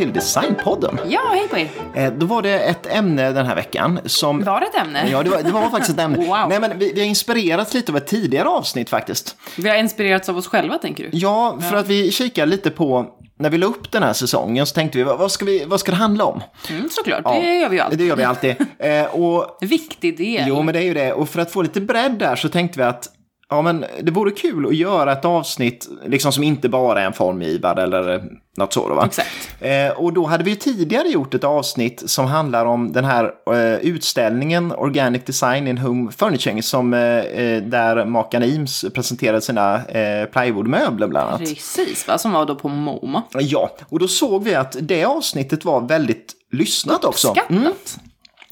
till Designpodden. Ja, hej på er. Eh, då var det ett ämne den här veckan som... Var det ett ämne? Ja, det var, det var faktiskt ett ämne. Wow. Nej, men vi, vi har inspirerats lite av ett tidigare avsnitt faktiskt. Vi har inspirerats av oss själva, tänker du? Ja, för att vi kikar lite på, när vi la upp den här säsongen så tänkte vi, vad vad ska, vi, vad ska det handla om? Mm, såklart, Ja, det gör vi ju alltid. Det gör vi alltid. eh, och Viktig del. Jo, men det är ju det. Och för att få lite bredd där så tänkte vi att ja, men det vore kul att göra ett avsnitt liksom som inte bara är en formgivare eller eh, något så. Då, va? Exakt. Eh, och då hade vi ju tidigare gjort ett avsnitt som handlar om den här eh, utställningen Organic Design in Home Furnishing som eh, eh, där makarna Eames presenterade sina eh, plywoodmöbler bland annat. Precis, va? Som var då på MoMA. Ja, och då såg vi att det avsnittet var väldigt lyssnat också. Mm.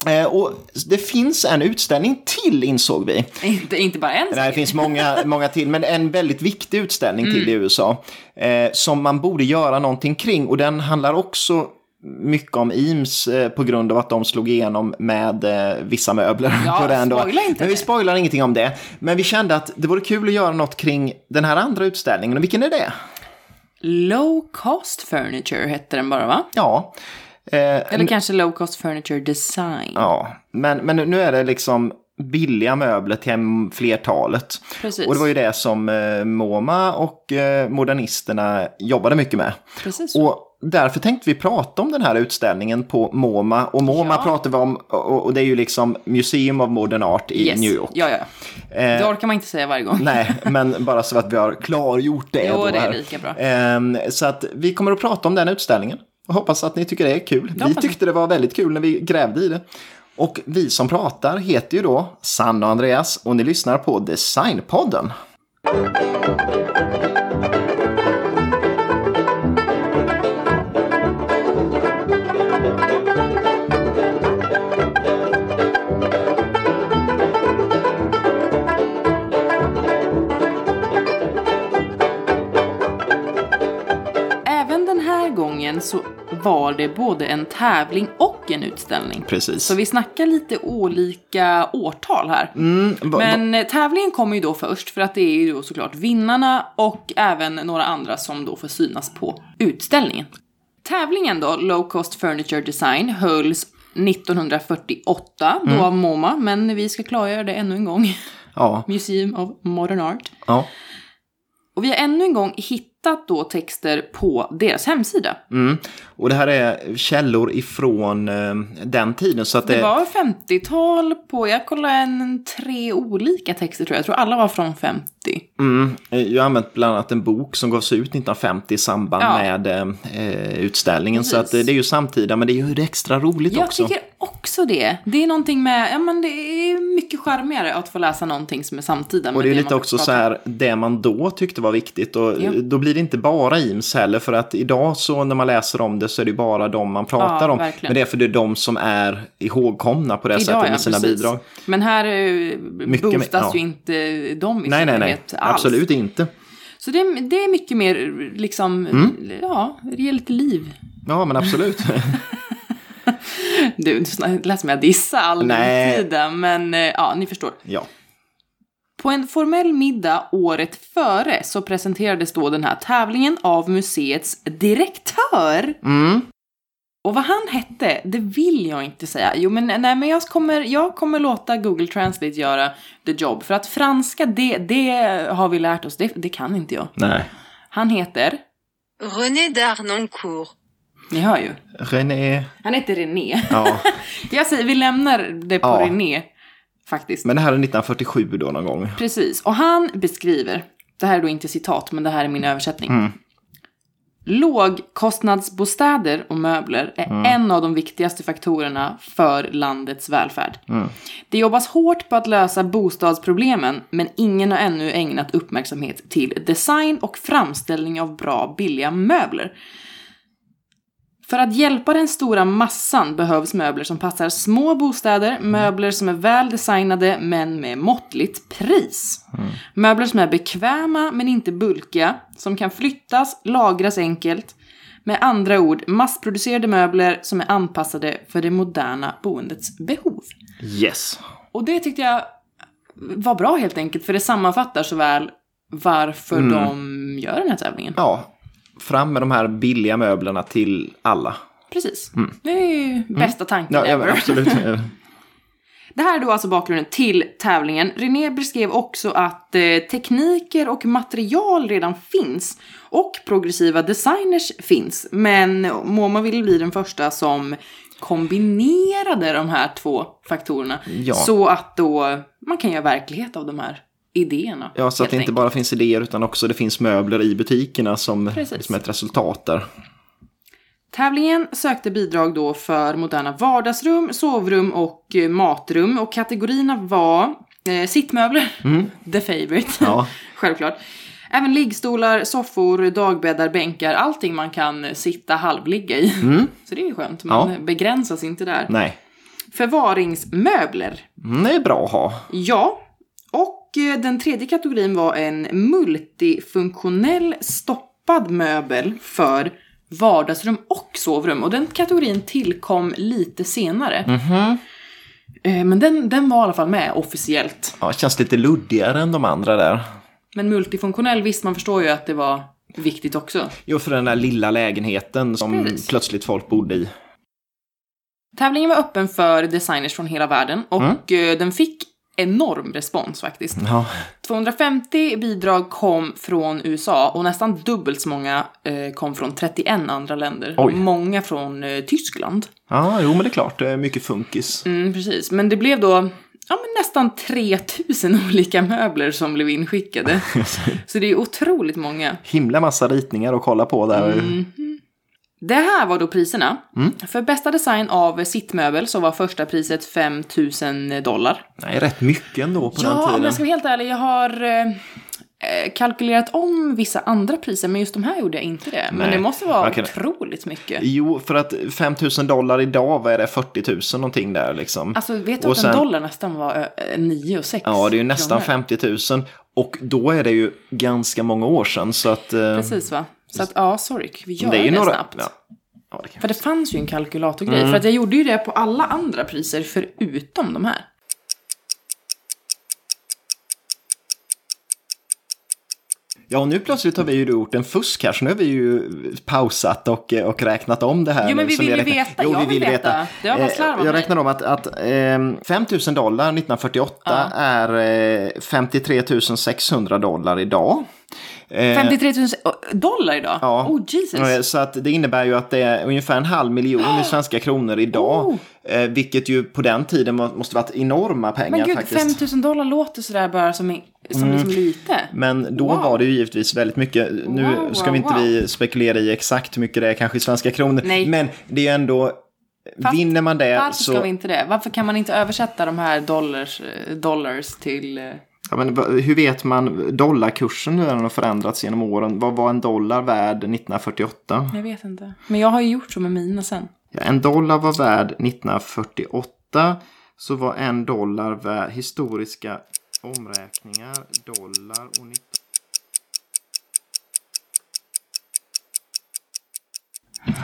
Eh, och det finns en utställning till insåg vi. Inte, inte bara en. Nej, det finns många, många till, men en väldigt viktig utställning till i USA. Eh, som man borde göra någonting kring. Och den handlar också mycket om Eames eh, på grund av att de slog igenom med eh, vissa möbler. Ja, på den då. Men vi det. spoilar ingenting om det. Men vi kände att det vore kul att göra något kring den här andra utställningen. Och vilken är det? Low cost furniture hette den bara, va? Ja. Eh, Eller kanske low cost furniture design. Ja, men, men nu är det liksom billiga möbler till flertalet. Precis. Och det var ju det som eh, MoMA och eh, modernisterna jobbade mycket med. Precis. Och därför tänkte vi prata om den här utställningen på MoMA. Och MoMA Ja. pratar vi om, och, och det är ju liksom Museum of Modern Art i Yes. New York. Ja, ja. Det orkar man inte säga varje gång. Nej, men bara så att vi har klargjort det. Jo, det är lika bra. Ehm, så att vi kommer att prata om den utställningen. Och hoppas att ni tycker det är kul. Vi tyckte det var väldigt kul när vi grävde i det. Och vi som pratar heter ju då Sanna och Andreas och ni lyssnar på Designpodden. Var det både en tävling och en utställning. Precis. Så vi snackar lite olika årtal här. Mm, va- va- Men eh, tävlingen kommer ju då först för att det är ju då såklart vinnarna och även några andra som då får synas på utställningen. Tävlingen då, Low Cost Furniture Design, hölls 1948 då av MoMA, men vi ska klargöra det ännu en gång. ja, Museum of Modern Art. ja. Och vi har ännu en gång hittat då texter på deras hemsida. Mm. Och det här är källor ifrån eh, den tiden. Så att det, Det var 50-tal på, jag kollade en, tre olika texter tror jag. Jag tror alla var från 50. Mm, jag har använt bland annat en bok som gavs ut 1950 i samband Ja. med eh, utställningen. Så Precis. att, eh, det är ju samtida, men det är ju extra roligt Jag också. tycker också det. Det är någonting med, ja men det är mycket charmigare att få läsa någonting som är samtida. Och det är lite också så här, det man då tyckte var viktigt. Och Ja. då blir det inte bara Eames heller, för att idag så när man läser om det så är det bara de man pratar Ja, om. verkligen. Men det är för det är de som är ihågkomna på det Idag, sättet med ja, sina precis. bidrag. Men här eh, Mycket boostas ju inte de i Nej, nej, nej. alls. Absolut inte. Så det, är- det är mycket mer liksom, Mm. ja, det ger lite liv. Ja, men absolut. Du, du sn- lät som jag dissar all Nej. den tiden, men eh, ja, ni förstår. ja. På en formell middag året före så presenterades då den här tävlingen av museets direktör. Mm. Och vad han hette, det vill jag inte säga. Jo, men nej, men jag kommer, jag kommer låta Google Translate göra the job. För att franska, det, det har vi lärt oss, det, det kan inte jag. Nej. Han heter, René d'Arnoncourt. Ni hör ju, René. han heter René. Ja. Jag säger, vi lämnar det på Ja. René, faktiskt. Men det här är 1947 då någon gång. Precis, och han beskriver, det här är då inte citat, men det här är min översättning. Mm. Lågkostnadsbostäder och möbler är Mm. en av de viktigaste faktorerna för landets välfärd. Mm. Det jobbas hårt på att lösa bostadsproblemen, men ingen har ännu ägnat uppmärksamhet till design och framställning av bra, billiga möbler. För att hjälpa den stora massan behövs möbler som passar små bostäder, möbler som är väl designade men med måttligt pris. Möbler som är bekväma men inte bulkiga, som kan flyttas, lagras enkelt. Med andra ord, massproducerade möbler som är anpassade för det moderna boendets behov. Yes. Och det tyckte jag var bra helt enkelt, för det sammanfattar så väl varför de gör den här tävlingen. Ja. Fram med de här billiga möblerna till alla. Precis. Det är ju bästa tanken Mm. Ja, ja ever. men absolut. Det här är då alltså bakgrunden till tävlingen. René beskrev också att eh, tekniker och material redan finns och progressiva designers finns. Men Moma ville bli den första som kombinerade de här två faktorerna Ja. så att då man kan göra verklighet av de här idéerna. Ja, så att det inte enkelt. bara finns idéer utan också det finns möbler i butikerna som, Precis. som ett resultat där. Tävlingen sökte bidrag då för moderna vardagsrum, sovrum och eh, matrum och kategorierna var eh, sittmöbler, the favorite, Ja. självklart. Även liggstolar, soffor, dagbäddar, bänkar, allting man kan sitta halvligga i. Så det är ju skönt, man Ja. begränsas inte där. Nej, Förvaringsmöbler, Mm, det är bra att ha. ja. Och eh, den tredje kategorin var en multifunktionell stoppad möbel för vardagsrum och sovrum. Och den kategorin tillkom lite senare. Mhm. Eh, Men den, den var i alla fall med officiellt. Ja, känns lite luddigare än de andra där. Men multifunktionell, visst man förstår ju att det var viktigt också. Jo, för den där lilla lägenheten som Precis. plötsligt folk bodde i. Tävlingen var öppen för designers från hela världen och Mm. eh, den fick enorm respons faktiskt. Ja, 250 bidrag kom från USA och nästan dubbelt så många eh, kom från 31 andra länder. Oj. Många från eh, Tyskland. ja jo men det är klart, det är mycket funkis. Mm, precis, men det blev då ja, men nästan 3000 olika möbler som blev inskickade. så det är otroligt många. Himla massa ritningar att kolla på där. Mm. Det här var då priserna. Mm. För bästa design av sittmöbel så var första priset 5000 dollar. Nej, rätt mycket ändå på Ja, den om tiden. jag ska vara helt ärlig, jag har eh, eh, kalkylerat om vissa andra priser, men just de här gjorde jag inte det. Men Nej, det måste vara kan- otroligt mycket. Jo, för att 5000 dollar idag, vad är det, 40 000 någonting där liksom. Alltså, vet du Och att sen- en dollar nästan var eh, 9 och 6 Ja, det är ju nästan kronor? 50 000. Och då är det ju ganska många år sedan. Så att, eh, Precis va? Så att, ja, sorry, vi gör det det, är ju några... snabbt. Ja. Ja, det. För det fanns ju en kalkylatorgrej. Mm. För att jag gjorde ju det på alla andra priser förutom de här. ja, och nu plötsligt har vi ju gjort en fusk här. Så nu har vi ju pausat och, och räknat om det här. Jo, men vi vill ju veta. Jo, Jag vi vill veta. veta. Det var Eh, slarv av Jag räknar om att, att eh, 5 000 dollar 1948 är eh, 53 600 dollar idag. Eh, 53 000 dollar idag? Ja. Oh Jesus. Eh, Så att det innebär ju att det är ungefär en halv miljon i svenska kronor idag. Oh. Eh, vilket ju på den tiden må- måste varit enorma pengar Men gud, faktiskt. 5 000 dollar låter sådär bara som, som liksom lite. Men då Wow. var det ju givetvis väldigt mycket. Nu Wow, ska vi inte wow. vi spekulera i exakt hur mycket det är kanske i svenska kronor. Nej. Men det är ju ändå, Fast vinner man det Varför så... ska vi inte det? Varför kan man inte översätta de här dollars, eh, dollars till... Ja, men, hur vet man dollarkursen hur den har förändrats genom åren? Vad var en dollar värd 1948? Jag vet inte. Men jag har ju gjort så med mina sen. Ja, en dollar var värd 1948 så var en dollar värd historiska omräkningar dollar och 19...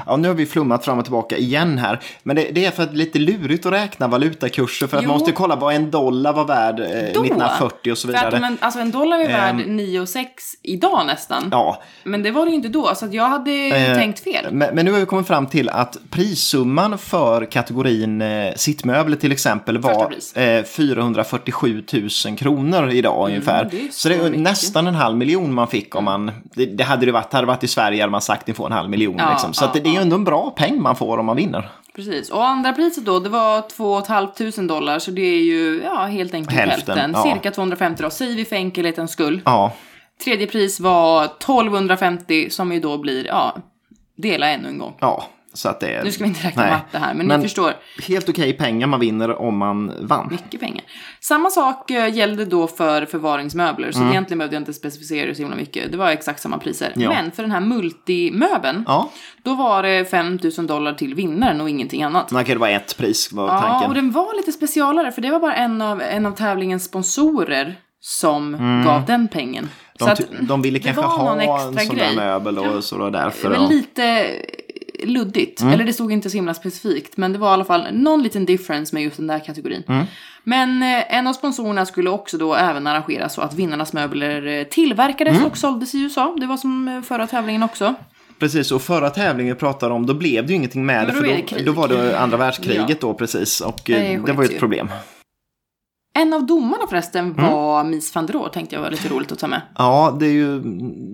Ja, nu har vi flummat fram och tillbaka igen här. Men det, det är för att det är lite lurigt att räkna valutakurser. För att Jo. man måste kolla vad en dollar var värd eh, Då? 1940 och så För att vidare. om en, alltså en dollar är värd Ehm. 9 och 6 idag nästan. Ja, Men det var det ju inte då, så att jag hade Eh, tänkt fel. Men, men nu har vi kommit fram till att prissumman för kategorin eh, sittmöbler till exempel var eh, 447 000 kronor idag ungefär. Mm, det är så det så är mycket. nästan en halv miljon man fick om man, det, det hade det varit, hade det varit i Sverige hade man sagt ni får en halv miljon. Ja, liksom. Så ja, att det, det är ju ändå en bra peng man får om man vinner. Precis. Och andra priset då, det var 2 500 dollar, så det är ju ja, helt enkelt Hälften, hälften. ja. Cirka 250 då, säger vi för enkelhetens skull. Ja, Tredje pris var 1250 som ju då blir, ja, dela ännu en gång. ja. Så att det är... Nu ska vi inte räkna Nej. matte här, men, Men- ni förstår. Helt okej pengar man vinner om man vann. Mycket pengar. Samma sak eh, gällde då för förvaringsmöbler, så egentligen behövde jag inte specificera det så himla mycket. Det var exakt samma priser. Mm. Ja. Men för den här multimöbeln, Ja, då var det 5000 dollar till vinnaren och ingenting annat. kan det vara ett pris var Ja, tanken. och den var lite specialare, för det var bara en av, en av tävlingens sponsorer som gav den pengen. Mm. De, ty- de ville kanske var ha en sån där möbel och så Det därför. var ja. lite luddigt. Mm. Eller det stod inte så himla specifikt. Men det var i alla fall någon liten difference med just den där kategorin. Mm. Men eh, en av sponsorerna skulle också då även arrangera så att vinnarnas möbler eh, tillverkades Mm. och såldes i USA. Det var som eh, förra tävlingen också. Precis, och förra tävlingen vi pratade om, då blev det ju ingenting med det. För då, då var det andra världskriget Ja. då precis. Och Det det var ju. ett problem. En av domarna förresten Mm. var Mies van der Rohe, tänkte jag var lite roligt att ta med. Ja, det är ju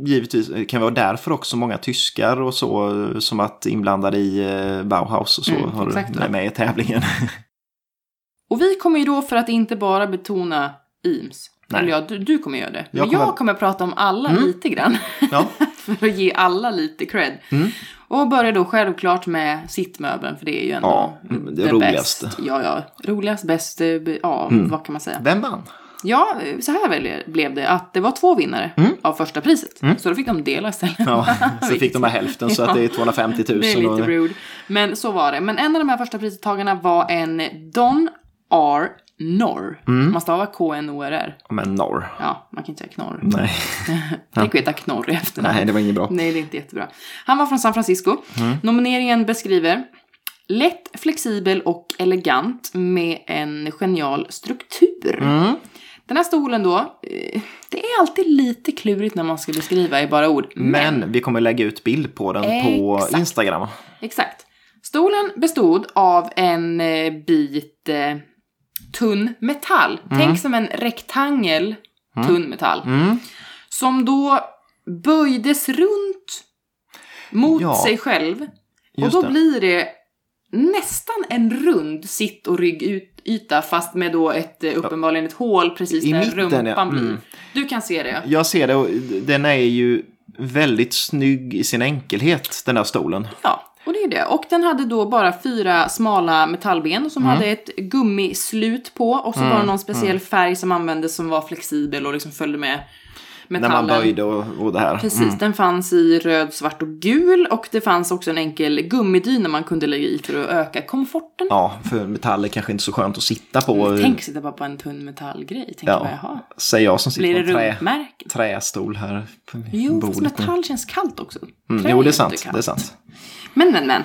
givetvis, det kan vara därför också många tyskar och så som att inblandade i eh, Bauhaus och så Mm, har exakt. med i tävlingen. Och vi kommer ju då för att inte bara betona Eames. Nej. Eller ja, du, du kommer göra det. Jag Men jag kommer- kommer prata om alla Mm. lite grann. ja. för att ge alla lite cred. Mm. Och börjar då självklart med sittmöbeln, för det är ju ändå Ja, det roligaste. Bäst. Ja, ja. Roligast, bäst, eh, ja, Mm. vad kan man säga? Vem vann? Ja, så här väl- blev det att det var två vinnare Mm. av första priset. Mm. Så då fick de dela istället. Ja, så fick de bara hälften så att det är 250 000. Det är lite rude. Men så var det. Men en av de här första pristagarna var en Don R. Norr. Mm. Man stavar K-N-O-R-R. men norr. Ja, man kan inte säga knorr. Nej. Tänk att heta knorr i efternamn. Nej, det var inget bra. Nej, det är inte jättebra. Han var från San Francisco. Mm. Nomineringen beskriver lätt, flexibel och elegant med en genial struktur. Mm. Den här stolen då, eh, det är alltid lite klurigt när man ska beskriva i bara ord. Men vi kommer lägga ut bild på den på Exakt. Instagram. Exakt. Stolen bestod av en eh, bit eh, tunn metall. Tänk som en rektangel tunn metall. Mm. Som då böjdes runt mot Ja, sig själv. Och just då det. blir det nästan en rund sitt och ryggyta fast med då ett, eh, uppenbarligen ett hål precis I där mitten, rumpan ja. blir. Mm. Du kan se det. Jag ser det och den är ju väldigt snygg i sin enkelhet, den där stolen. Ja, och det är det. Och den hade då bara fyra smala metallben som Mm. hade ett gummislut på och så var det någon speciell färg som användes som var flexibel och liksom följde med När metallen. man böjde och, och det här. Precis, Mm. den fanns i röd, svart och gul och det fanns också en enkel gummidyna man kunde lägga i för att öka komforten. Ja, för metall är kanske inte så skönt att sitta på. Tänk sitta bara på en tunn metallgrej. Tänk Ja. bara, jaha. Säger jag som sitter på en trä, trästol här på Jo, fast bordet. metall känns kallt också. Mm, jo, det är sant. kallt. Det är sant. Men, men, men.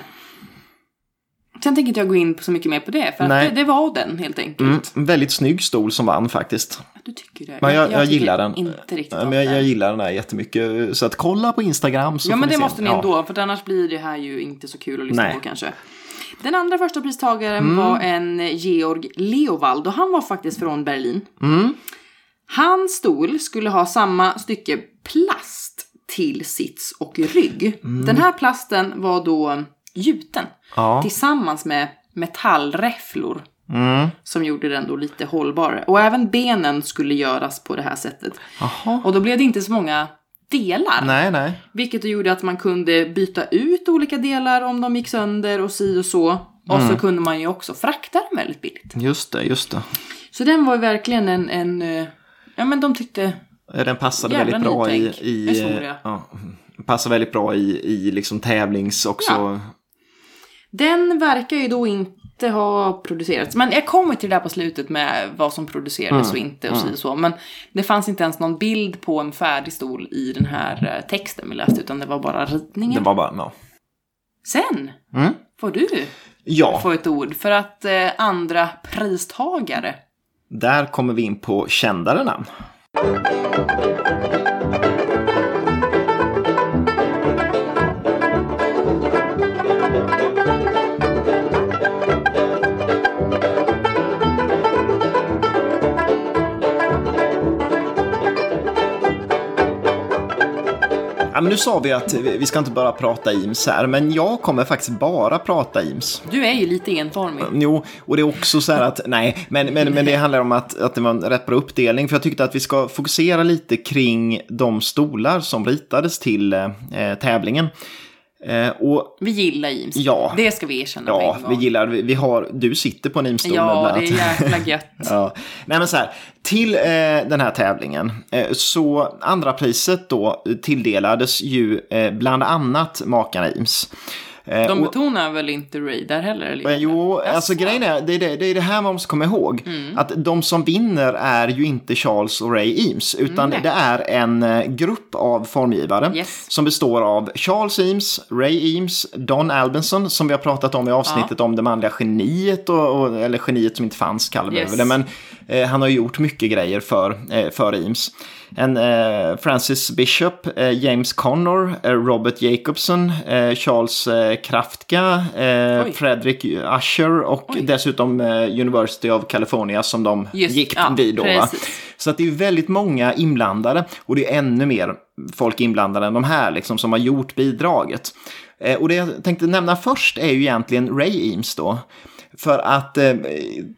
Sen tänker inte jag gå in på så mycket mer på det, för det, det var den helt enkelt. Mm, en väldigt snygg stol som vann faktiskt. Du tycker det? Men jag, jag, tycker gillar den. Inte riktigt Ja, men jag, jag gillar den här jättemycket. Så att kolla på Instagram så Ja men det måste ni Ja. ändå, för annars blir det här ju inte så kul att lyssna Nej. på kanske. Den andra första pristagaren Mm. var en Georg Leovald och han var faktiskt från Berlin. Mm. Hans stol skulle ha samma stycke plast till sits och rygg. Mm. Den här plasten var då gjuten Ja. tillsammans med metallräfflor Mm. som gjorde den då lite hållbarare. Och även benen skulle göras på det här sättet. Jaha. Och då blev det inte så många delar. Nej, nej. Vilket gjorde att man kunde byta ut olika delar om de gick sönder och si och så. Och Mm. så kunde man ju också frakta dem väldigt billigt. Just det, just det. Så den var ju verkligen en, en eh, ja men de tyckte, Ja, Den passade väldigt bra i... i jag. ja, passar väldigt bra i, i liksom tävlings också. Ja. Den verkar ju då inte ha producerats. Men jag kommer till det där på slutet med vad som producerades och inte och och så. Men det fanns inte ens någon bild på en färdig stol i den här eh, texten vi läste, utan det var bara ritningen. Det var bara, ja. Sen Mm. får du Ja, få ett ord för att eh, andra pristagare där kommer vi in på kändare namn. Ja, men nu sa vi att vi ska inte bara prata IMS här, men jag kommer faktiskt bara prata IMS. Du är ju lite enformig. Jo, och det är också så här att, nej, men, men, men det handlar om att, att det var en rätt bra uppdelning. För jag tyckte att vi ska fokusera lite kring de stolar som ritades till eh, tävlingen. Eh, och Vi gillar James. Ja. Det ska vi erkänna ja, vi gillar, vi, vi har, du sitter på en IMS-stol nu Ja, det är jäkla gött. Ja. Nej men så här, till eh, den här tävlingen eh, så andra priset då tilldelades ju eh, bland annat makarna Eames. Eh, De och- betonar väl inte Ray där heller? Eller? Men Jo, alltså grejen är, det är det, det är det här man måste komma ihåg. Mm. Att de som vinner är ju inte Charles och Ray Eames, utan Nej. det är en eh, grupp av formgivare Yes. som består av Charles Eames, Ray Eames, Don Albinson, som vi har pratat om i avsnittet om det manliga geniet, och, och, eller geniet som inte fanns kallar vi Yes. det, men eh, han har gjort mycket grejer för, eh, för Eames. En eh, Francis Bishop, eh, James Connor, Robert Jacobson, Charles Kraftka, eh, Oj. Frederick Usher och Oj. dessutom eh, University of California som de Just- gick ja, vid då. Så att det är väldigt många inblandade och det är ännu mer folk inblandade än de här liksom, som har gjort bidraget. Eh, och det jag tänkte nämna först är ju egentligen Ray Eames då. För att eh,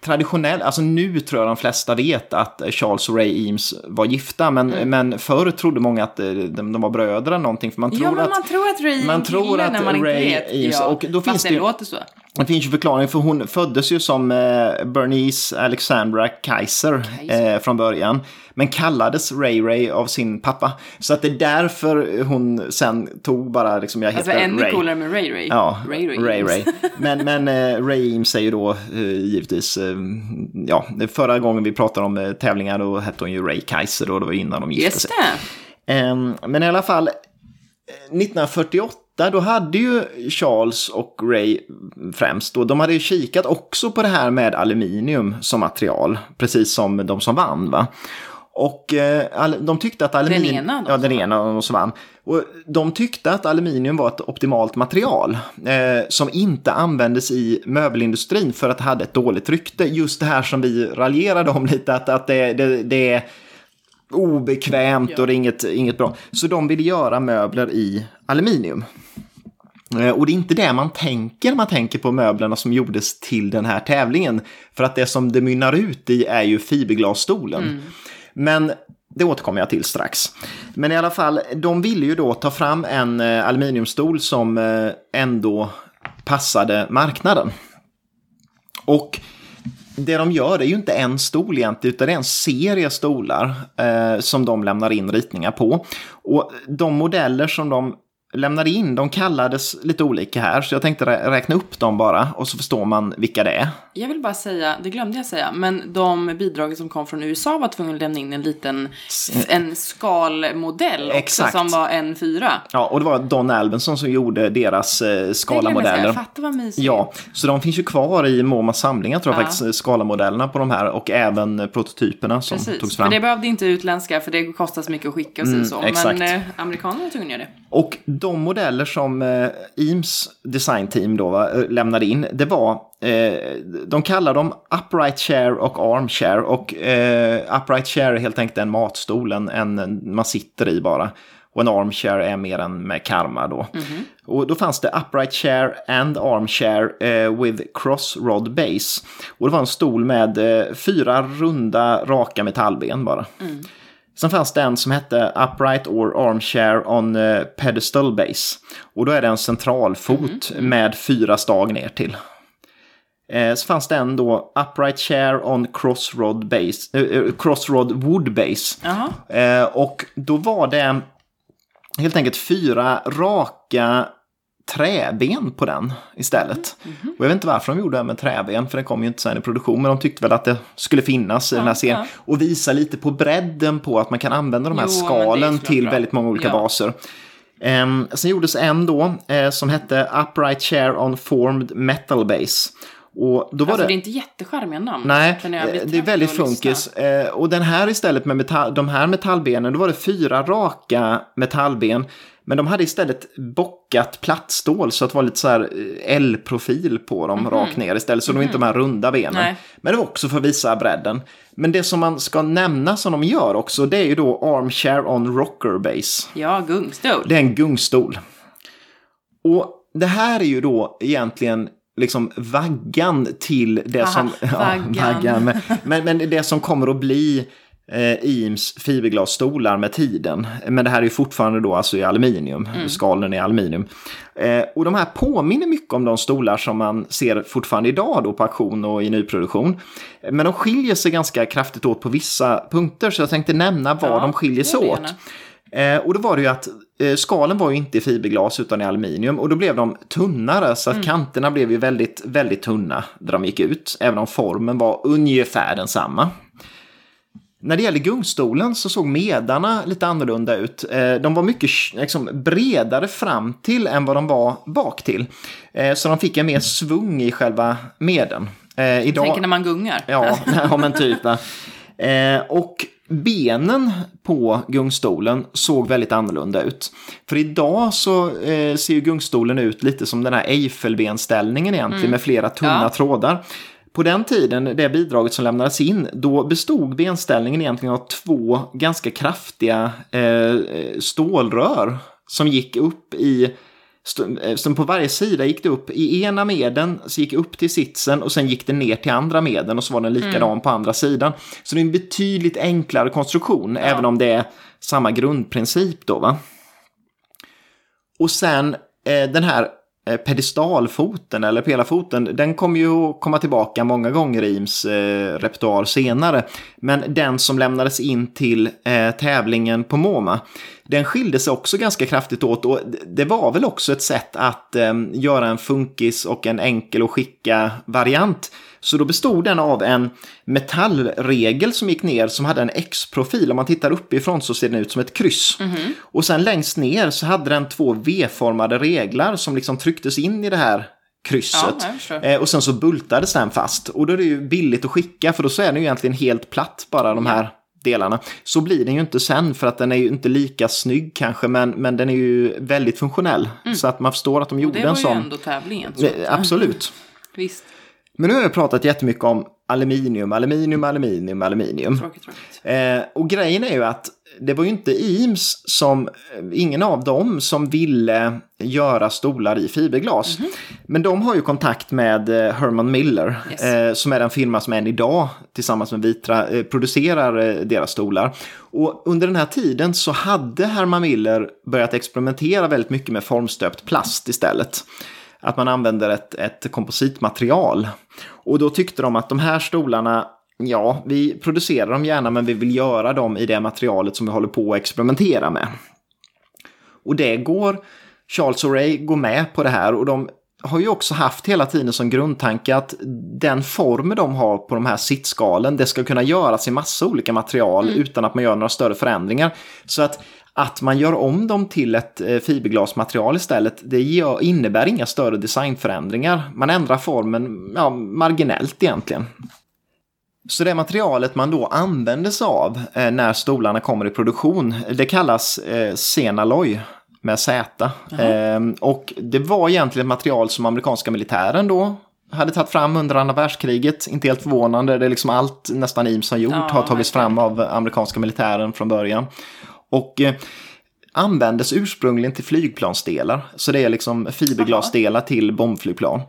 traditionellt, alltså nu tror jag de flesta vet att Charles och Ray Eames var gifta, men, Mm. men förr trodde många att eh, de, de var bröder eller någonting. För man tror Ja, men att, man tror att Ray man tror att när man inte Ray vet. Eames- ja, och då fast finns det det låter så. Det finns ju förklaring för hon föddes ju som eh, Bernice Alexandra Kaiser, eh, Kaiser. från början. Men kallades Ray Ray av sin pappa. Så att det är därför hon sen tog bara liksom jag alltså, heter Ray. Alltså ännu coolare med Ray Ray. Ja, Ray Ray. Ray, Ray. Men, men eh, Ray Eames är ju då givetvis, ja, förra gången vi pratade om tävlingar då hette hon ju Ray Kaiser och det var innan de gifte sig. Just det. Ehm, men i alla fall, 1948 98, då hade ju Charles och Ray främst, då, de hade ju kikat också på det här med aluminium som material, precis som de som vann. Va? Och eh, de tyckte att aluminium... Den ena? Ja, den ena och som vann. Och de tyckte att aluminium var ett optimalt material eh, som inte användes i möbelindustrin för att det hade ett dåligt rykte. Just det här som vi raljerade om lite, att, att det, det, det obekvämt och det är inget, inget bra. Så de ville göra möbler i aluminium. Eh, Och det är inte det man tänker när man tänker på möblerna som gjordes till den här tävlingen. För att det som det mynnar ut i är ju fiberglasstolen. Men det återkommer jag till strax. Men i alla fall, de ville ju då ta fram en eh, aluminiumstol som eh, ändå passade marknaden. Och det de gör är ju inte en stol egentligen, utan det är en serie stolar eh, som de lämnar in ritningar på. Och de modeller som de lämnade in, de kallades lite olika här, så jag tänkte rä- räkna upp dem bara, och så förstår man vilka det är. Jag vill bara säga, det glömde jag säga, men de bidrag som kom från USA var tvungna att lämna in en liten en skalmodell också Exakt. som var en fyra. Ja, och det var Don Albinson som gjorde deras eh, glömde jag säga. skalamodeller. Fatta vad mysigt. Ja, så de finns ju kvar i MoMAs samlingar tror jag Ja. faktiskt, skalamodellerna på de här och även eh, prototyperna som Precis, togs för fram. det behövde inte utländska för det kostar så mycket att skicka och Mm, så. Men eh, amerikanerna var tvungna att göra det. Och de modeller som eh, Eames designteam då va, eh, lämnade in, det var, eh, de kallar dem upright chair och armchair. Och eh, upright chair är helt enkelt en matstol, en, en man sitter i bara. Och en armchair är mer en med karma då. Och då fanns det upright chair and armchair eh, with crossrod base. Och det var en stol med eh, fyra runda raka metallben bara. Sen fanns det en som hette Upright or Armchair on eh, Pedestal Base. Och då är det en central fot med fyra stag ner till. Eh, så fanns det en då Upright Chair on Crossrod, base, eh, eh, crossrod Wood Base. Jaha. Eh, och då var det helt enkelt fyra raka träben på den istället. Mhm. Och jag vet inte varför de gjorde det med träben, för det kom ju inte sen i produktion, men de tyckte väl att det skulle finnas i den här serien. ja. Och visa lite på bredden på att man kan använda de här Jo, skalen till bra. väldigt många olika Ja. baser. Um, sen gjordes en då eh, som hette Upright Chair on Formed Metal Base. Och då var Alltså det... det är inte jättecharmiga namn. Nej, eh, det är väldigt funkis. Eh, Och den här istället med metall, de här metallbenen, då var det fyra raka metallben. Men de hade istället bockat plattstål så att det var lite så här eh, L-profil på dem rakt ner istället. Så de är inte de här runda benen. Mhm. Nej. Men det var också för att visa bredden. Men det som man ska nämna som de gör också, det är ju då armchair on rocker base. Ja, gungstol. Det är en gungstol. Och det här är ju då egentligen liksom vaggan till det Aha, som... vaggan. Men, men, men det som kommer att bli eh, Eames fiberglasstolar med tiden. Men det här är ju fortfarande då alltså i aluminium. Mm. Skalen är aluminium. Eh, och de här påminner mycket om de stolar som man ser fortfarande idag då på auktion och i nyproduktion. Men de skiljer sig ganska kraftigt åt på vissa punkter så jag tänkte nämna var Ja, de skiljer sig åt. gärna. Eh, och då var det ju att eh, skalen var ju inte i fiberglas utan i aluminium och då blev de tunnare så att kanterna blev ju väldigt, väldigt tunna där de gick ut. Även om formen var ungefär densamma. När det gäller gungstolen så såg medarna lite annorlunda ut. Eh, De var mycket liksom, bredare fram till än vad de var bak till. Eh, Så de fick en mer svung i själva meden. Eh, Idag... Tänker när man gungar. Ja, ja men typ. och benen på gungstolen såg väldigt annorlunda ut. För idag så eh, ser ju gungstolen ut lite som den här Eiffelbenställningen egentligen med flera tunna Ja. trådar. På den tiden, det bidraget som lämnades in, då bestod benställningen egentligen av två ganska kraftiga eh, stålrör som gick upp i eh, som på varje sida gick det upp i ena meden, så gick upp till sitsen och sen gick det ner till andra meden och så var den likadan på andra sidan. Så det är en betydligt enklare konstruktion, även om det är samma grundprincip då va. Och sen eh, den här Eh, pedestalfoten eller pelarfoten, den kommer ju att komma tillbaka många gånger i Ims eh, repertoar senare. Men den som lämnades in till eh, tävlingen på MoMA, den skilde sig också ganska kraftigt åt och det- var väl också ett sätt att eh, göra en funkis och en enkel att skicka variant. Så då bestod den av en metallregel som gick ner som hade en X-profil. Om man tittar uppifrån så ser den ut som ett kryss. Och sen längst ner så hade den två V-formade reglar som liksom trycktes in i det här krysset. Ja. Eh, och sen så bultades den fast. Och då är det ju billigt att skicka för då så är den ju egentligen helt platt bara de här delarna. Så blir den ju inte sen för att den är ju inte lika snygg kanske men, men den är ju väldigt funktionell. Så att man förstår att de gjorde Mm. Det var en ju sån. ändå tävlingen. Absolut. Visst. Men nu har jag pratat jättemycket om aluminium, aluminium, aluminium, aluminium. Tråkigt, tråkigt. Eh, och grejen är ju att det var ju inte Eames som, eh, ingen av dem som ville göra stolar i fiberglas. Men de har ju kontakt med eh, Herman Miller, Yes. eh, som är den firma som än idag tillsammans med Vitra eh, producerar eh, deras stolar. Och under den här tiden så hade Herman Miller börjat experimentera väldigt mycket med formstöpt plast istället. Att man använder ett, ett kompositmaterial. Och då tyckte de att de här stolarna Ja, vi producerar dem gärna men vi vill göra dem i det materialet som vi håller på att experimentera med. Och det går, Charles och Ray går med på det här och de har ju också haft hela tiden som grundtanke att den form de har på de här sittskalen, det ska kunna göras i massa olika material utan att man gör några större förändringar. Så att, att man gör om dem till ett eh, fiberglasmaterial istället, det innebär inga större designförändringar. Man ändrar formen ja, marginellt egentligen. Så det materialet man då använder sig av eh, när stolarna kommer i produktion, det kallas eh, Senaloy med Z. Eh, och det var egentligen ett material som amerikanska militären då hade tagit fram under andra världskriget. Inte helt förvånande, det är liksom allt nästan IMS har gjort Ja, har tagits fram av amerikanska militären från början. Och eh, användes ursprungligen till flygplansdelar. Så det är liksom fiberglasdelar till bombflygplan.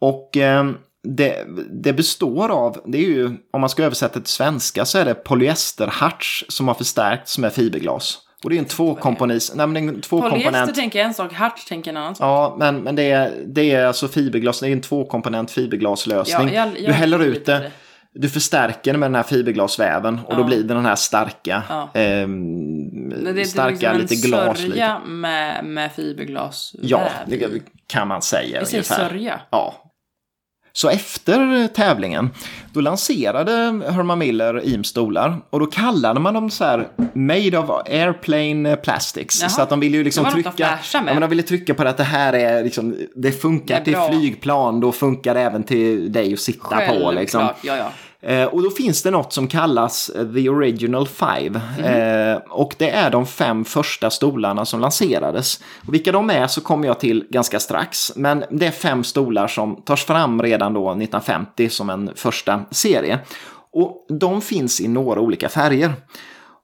Och eh, det, det består av, det är ju, om man ska översätta till svenska så är det polyesterharts som har förstärkts med fiberglas. Och det är en tvåkomponent, nej men en Polyester tvåkomponent. tänker jag en sak, harts tänker en annan sak. Ja, men, men det, är, det är alltså fiberglas, det är en tvåkomponent fiberglaslösning. Ja, jag- jag du häller ut det, det. Du förstärker det med den här fiberglasväven och då Ja. blir det den här starka, Ja. det är starka liksom lite glas. sörja med, med fiberglas. Ja, det kan man säga Jag säger ungefär. sörja. Ja. Så efter tävlingen, då lanserade Herman Miller Eames stolar och då kallade man dem så här Made of Airplane Plastics. Jaha. Så att de ville ju liksom trycka, ja, men de ville trycka på att det här är liksom, det funkar Det till flygplan, då funkar det även till dig att sitta på liksom. Självklart, ja ja. Eh, och då finns det något som kallas eh, The Original Five. Eh, och det är de fem första stolarna som lanserades. Och vilka de är så kommer jag till ganska strax. Men det är fem stolar som tas fram redan då 1950 som en första serie. Och de finns i några olika färger.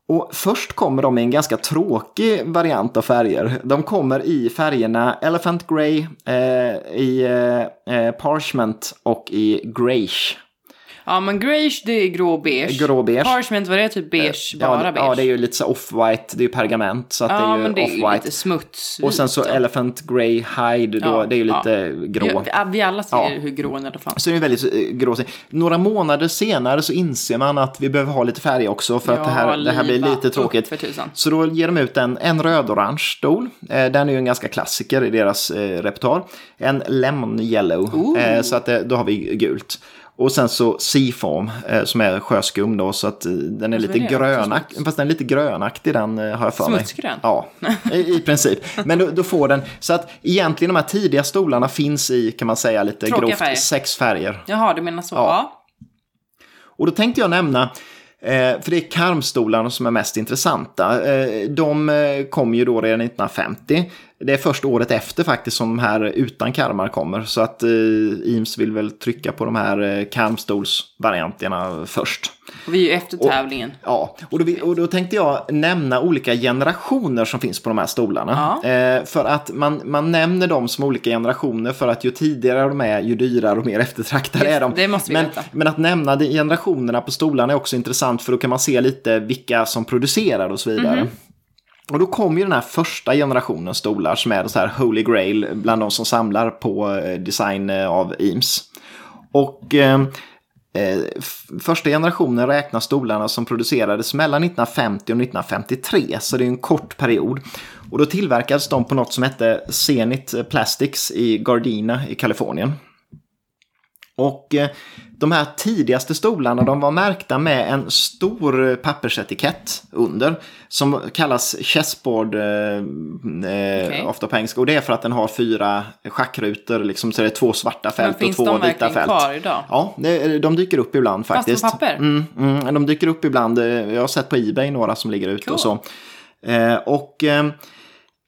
Och först kommer de i en ganska tråkig variant av färger. De kommer i färgerna Elephant Grey, eh, i eh, Parchment och i Greyish. Ja, men greige det är grå beige. Grå beige. Parchment, vad är det? Typ beige, ja, bara beige. ja, det är ju lite så off-white, det är ju pergament så att Ja, det är ju men det är ju lite smuts. Och sen så då. Elephant Grey Hide då, Ja, det är ju ja. lite grå. Vi, vi alla ser Ja. hur grå en elefant. Så det är väldigt eh, grå. Några månader senare så inser man att vi behöver ha lite färg också för att det här, det här blir lite tråkigt. Så då ger de ut en, en röd-orange stol. Eh, den är ju en ganska klassiker i deras eh, repertoar. En lemon yellow, eh, så att det, då har vi gult. Och sen så Seafoam eh, som är sjöskum då så att eh, den är lite är det? grönaktig. Fast den är lite grönaktig den eh, har jag för mig. Smutsgrön? Ja, i, i princip. Men då, då får den, så att egentligen de här tidiga stolarna finns i kan man säga lite Tråkiga grovt färger. sex färger. Jaha, du menar så? Ja. Ja. Och då tänkte jag nämna, för det är karmstolarna som är mest intressanta. De kom ju då redan 1950. Det är först året efter faktiskt som de här utan karmar kommer. Så att eh, Eames vill väl trycka på de här eh, karmstolsvarianterna först. Och vi är ju efter tävlingen. Ja, och då, och då tänkte jag nämna olika generationer som finns på de här stolarna. Eh, för att man, man nämner dem som olika generationer för att ju tidigare de är, ju dyrare och mer eftertraktade Just är de. det måste vi men, veta. men att nämna de generationerna på stolarna är också intressant för då kan man se lite vilka som producerar och så vidare. Mhm. Och då kom ju den här första generationen stolar som är så här Holy Grail bland de som samlar på eh, design eh, av Eames. Och eh, eh första generationen räknar stolarna som producerades mellan 1950 och 1953, så det är en kort period. Och då tillverkades de på något som hette Zenith Plastics i Gardena i Kalifornien. Och eh, de här tidigaste stolarna de var märkta med en stor eh, pappersetikett under. Som kallas chessboard eh, eh, Okej. ofta på engelska. Och det är för att den har fyra schackrutor, liksom, så det är två svarta fält och finns två de vita verkligen fält. kvar idag? Ja, det, de dyker upp ibland Fast på faktiskt. papper? Mm, mm, de dyker upp ibland. Eh, Jag har sett på Ebay några som ligger ute och så. Eh, och eh,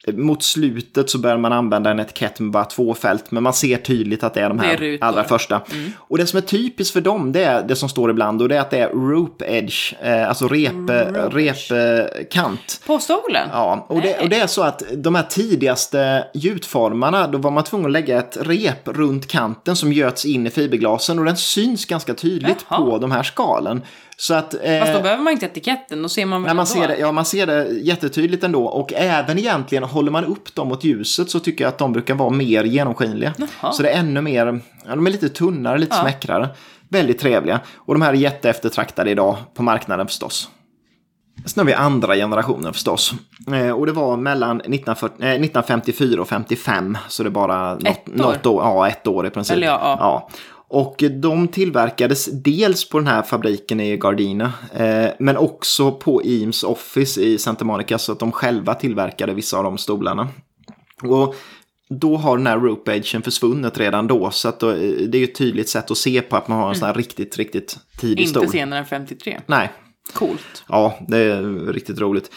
mot slutet så börjar man använda en etikett med bara två fält. Men man ser tydligt att det är de är här allra första. Och det som är typiskt för dem, det är det som står ibland. Och det är att det är rope edge, eh, alltså rep, repkant. På stolen? Ja, och det, och det är så att de här tidigaste gjutformarna, då var man tvungen att lägga ett rep runt kanten som göts in i fiberglasen och den syns ganska tydligt Jaha. på de här skalen. Så att... eh, Fast då behöver man inte etiketten, då ser man väl man, ser det, ja, man ser det jättetydligt ändå. Och även egentligen, håller man upp dem mot ljuset så tycker jag att de brukar vara mer genomskinliga. Jaha. Så det är ännu mer, ja, de är lite tunnare, lite Ja. smäckrare. Väldigt trevliga. Och de här är jätteeftertraktade idag på marknaden förstås. Sen har vi andra generationen förstås. Eh, och det var mellan 1940, eh, 1954 och 55. Så det är bara något, Ett år? något år. Ja, ett år i princip. Eller ja, ja. Och de tillverkades dels på den här fabriken i Gardena. Eh, men också på Eames Office i Santa Monica. Så att de själva tillverkade vissa av de stolarna. Och då har den här rope edgen försvunnit redan då. Så att då, eh, det är ju ett tydligt sätt att se på att man har en sån här riktigt, riktigt tidig Inte stol. senare än 53. Nej, Coolt. Ja, det är riktigt roligt.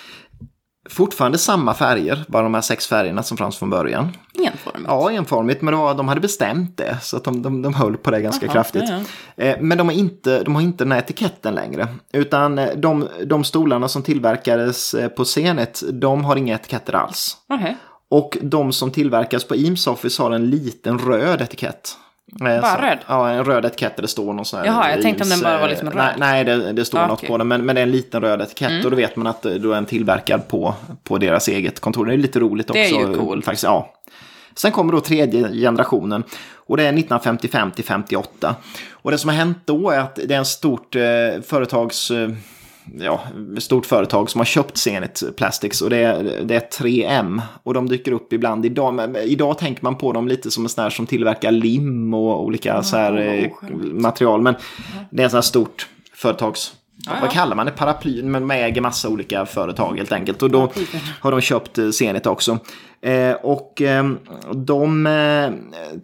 Fortfarande samma färger, bara de här sex färgerna som fanns från början. Enformigt. Ja, enformigt, men var, de hade bestämt det. Så att de, de, de höll på det ganska Jaha, kraftigt. ja, Eh, Men de har, inte, de har inte den här etiketten längre. Utan eh, de, de stolarna som tillverkades eh, på Zenit, de har inga etiketter alls. Okej. Och de som tillverkas på Eames Office har en liten röd etikett. Eh, Bara så- röd? Ja, en röd etikett där det står någon sån här Jaha, jag tänkte om den bara var eh, liksom röd. Nej, nej det, det står Ah, något okej. på den, men, men det är en liten röd etikett och då vet man att eh, då är den tillverkad på, på deras eget kontor. Det är lite roligt också. Det är ju coolt. Faktiskt, ja. Sen kommer då tredje generationen och det är 1955 till 58. Och det som har hänt då är att det är en stort eh, företags... Eh, ja, stort företag som har köpt Zenit Plastics och det är, det är 3M. Och de dyker upp ibland idag. Men idag tänker man på dem lite som en sån här som tillverkar lim och olika så här, eh, material. Men det är en sån här stort företags... Vad kallar man det? Paraply, men man äger massa olika företag helt enkelt. Och då har de köpt eh, Zenit också. Eh, och eh, de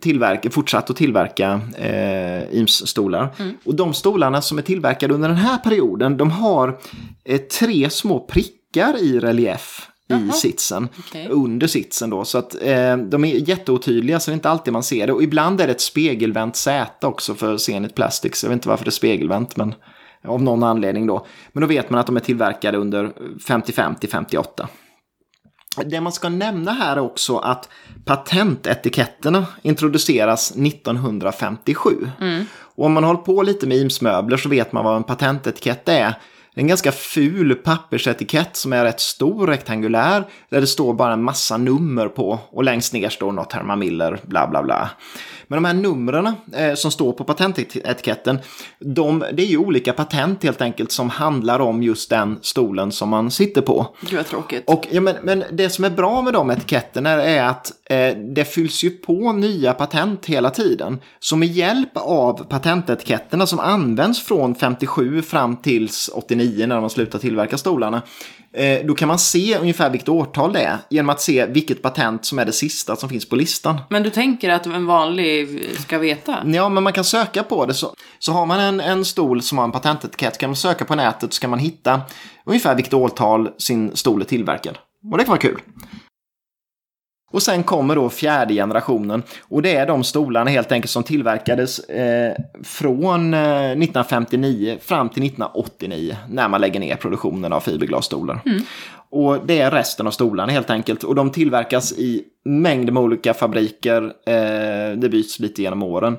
tillverkar, fortsatt att tillverka eh, Eames-stolar. Och de stolarna som är tillverkade under den här perioden, de har eh, tre små prickar i relief i sitsen. Okej. Under sitsen då. Så att eh, de är jätteotydliga så det är inte alltid man ser det. Och ibland är det ett spegelvänt säte också för Zenit Plastics. Jag vet inte varför det är spegelvänt men av någon anledning då. Men då vet man att de är tillverkade under 55 till 58. Det man ska nämna här är också att patentetiketterna introduceras 1957. Och om man håller på lite med imsmöbler så vet man vad en patentetikett är. En ganska ful pappersetikett som är rätt stor, rektangulär, där det står bara en massa nummer på och längst ner står något Herman Miller, bla bla bla. Men de här numren eh, som står på patentetiketten, de, det är ju olika patent helt enkelt som handlar om just den stolen som man sitter på. Gud vad tråkigt. Och, ja, men, men det som är bra med de etiketterna är att eh, det fylls ju på nya patent hela tiden. Så med hjälp av patentetiketterna som används från 57 fram tills 89 när de slutar tillverka stolarna. Eh, då kan man se ungefär vilket årtal det är genom att se vilket patent som är det sista som finns på listan. Men du tänker att en vanlig ska veta? Ja, men man kan söka på det. Så, så har man en, en stol som har en patentetikett kan man söka på nätet så kan man hitta ungefär vilket årtal sin stol är tillverkad. Och det kan vara kul. Och sen kommer då fjärde generationen och det är de stolarna helt enkelt som tillverkades eh, från eh, 1959 fram till 1989 när man lägger ner produktionen av fiberglasstolar. Och det är resten av stolarna helt enkelt och de tillverkas i mängder med olika fabriker. Eh, det byts lite genom åren.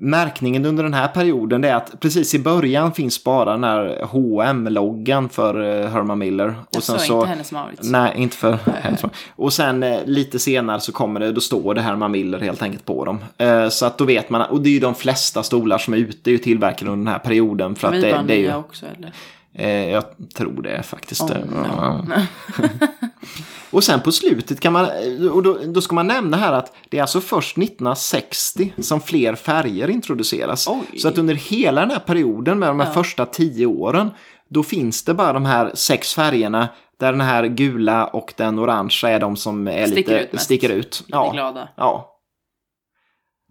Märkningen under den här perioden det är att precis i början finns bara den här hm loggan för eh, Herman Miller. Och Så, inte Hennes Mauritz. Nej, inte för Hennes Och sen eh, lite senare så kommer det, då står det Herman Miller helt enkelt på dem. Eh, så att då vet man, och det är ju de flesta stolar som är ute är ju tillverkade under den här perioden. För att det, det är ju, också eller? Eh, jag tror det faktiskt. Oh, no. Och sen på slutet kan man, och då, då ska man nämna här att det är alltså först 1960 som fler färger introduceras. Oj. Så att under hela den här perioden med de här Ja. första tio åren, då finns det bara de här sex färgerna där den här gula och den orangea är de som är Sticker lite, ut mest. sticker ut. Ja. glada. Ja.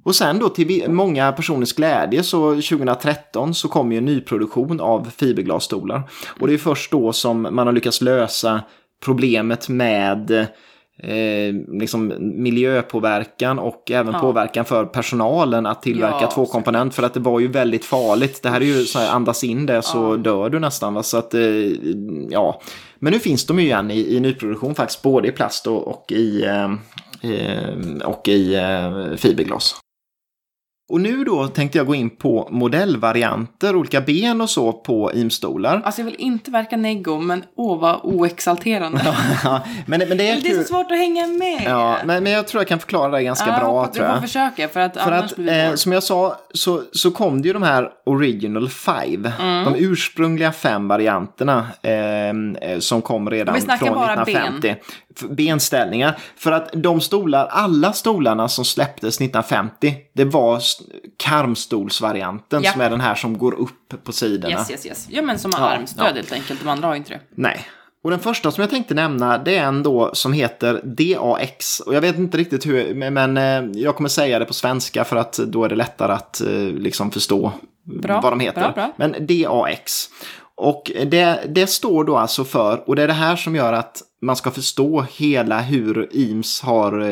Och sen då till många personers glädje så 2013 så kom ju en nyproduktion av fiberglasstolar. Och det är först då som man har lyckats lösa problemet med eh, liksom miljöpåverkan och även Ja. påverkan för personalen att tillverka Ja, två komponent för att det var ju väldigt farligt. Det här är ju så här, andas in det så Ja. dör du nästan. Va? Så att, eh, ja. Men nu finns de ju igen i, i nyproduktion faktiskt, både i plast och, och i, eh, eh, och i eh, fiberglas. Och nu då tänkte jag gå in på modellvarianter, olika ben och så på imstolar. Alltså jag vill inte verka neggo, men åh vad oexalterande. men, men det är det är så svårt att hänga med. Ja, men, men jag tror jag kan förklara det ganska Ja, bra hoppas- tror Du jag. får försöka, för att För annars att, blir vi eh, som jag sa, så, så kom det ju de här Original Five. Mm. De ursprungliga fem varianterna eh, eh, som kom redan från bara 1950. F- Benställningar. För att de stolar, alla stolarna som släpptes 1950, det var karmstolsvarianten Ja. som är den här som går upp på sidorna. Yes, yes, yes. Ja, men som har Ja, armstöd ja. helt enkelt. De andra har inte det. Nej. Och den första som jag tänkte nämna det är en då som heter DAX. Och jag vet inte riktigt hur, men- men eh, jag kommer säga det på svenska för att då är det lättare att eh, liksom förstå Bra, vad de heter. bra, bra. Men DAX. Och det, det står då alltså för, och det är det här som gör att man ska förstå hela hur IMS har eh,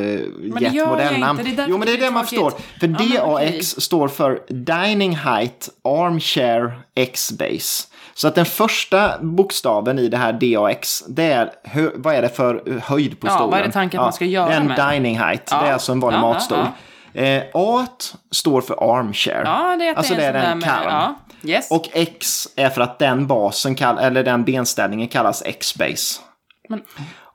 gett modellnamn. jo, men det är det det man förstår. För Ja. DAX står för Dining Height Armchair X-Base. Så att den första bokstaven i det här DAX, det är vad är det för höjd på Ja, stolen? vad är det tanken att man ska göra med? dining height, Ja. det är alltså en vanlig Ja, ja, matstol. Eh, A står för armchair. Ja, det är alltså det är, den karm. Ja, yes. Och X är för att den basen, kall- eller den benställningen kallas X-base. Men-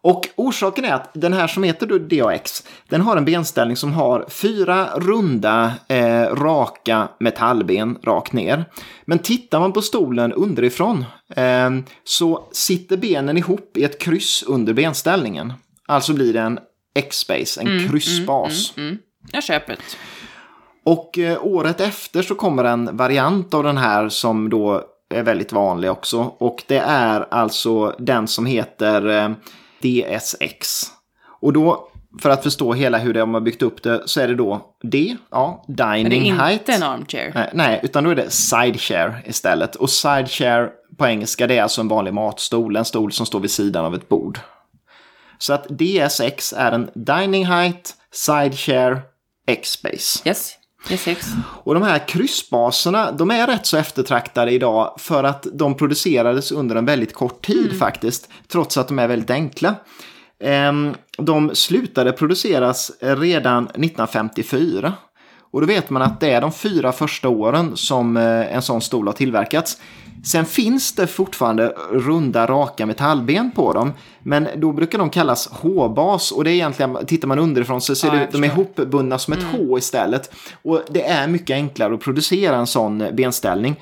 Och orsaken är att den här som heter DAX, den har en benställning som har fyra runda, eh, raka metallben rakt ner. Men tittar man på stolen underifrån eh, så sitter benen ihop i ett kryss under benställningen. Alltså blir det en X-base, en kryssbas. Mm. Jag köper det. Och eh, året efter så kommer en variant av den här som då är väldigt vanlig också. Och det är alltså den som heter eh, DSX. Och då, för att förstå hela hur de har byggt upp det, så är det då D, ja, dining Men det är inte height. en armchair. Nej, nej, utan då är det side chair istället. Och side chair på engelska det är alltså en vanlig matstol, en stol som står vid sidan av ett bord. Så att DSX är en dining height, side chair, X-space. Yes. Och de här kryssbaserna, de är rätt så eftertraktade idag för att de producerades under en väldigt kort tid faktiskt, trots att de är väldigt enkla. Ehm, de slutade produceras redan 1954. Och då vet man att det är de fyra första åren som eh, en sån stol har tillverkats. Sen finns det fortfarande runda, raka metallben på dem. Men då brukar de kallas H-bas. Och det är egentligen, tittar man underifrån så ser Ja, det ut, de är ihopbundna som ett H istället. Och det är mycket enklare att producera en sån benställning.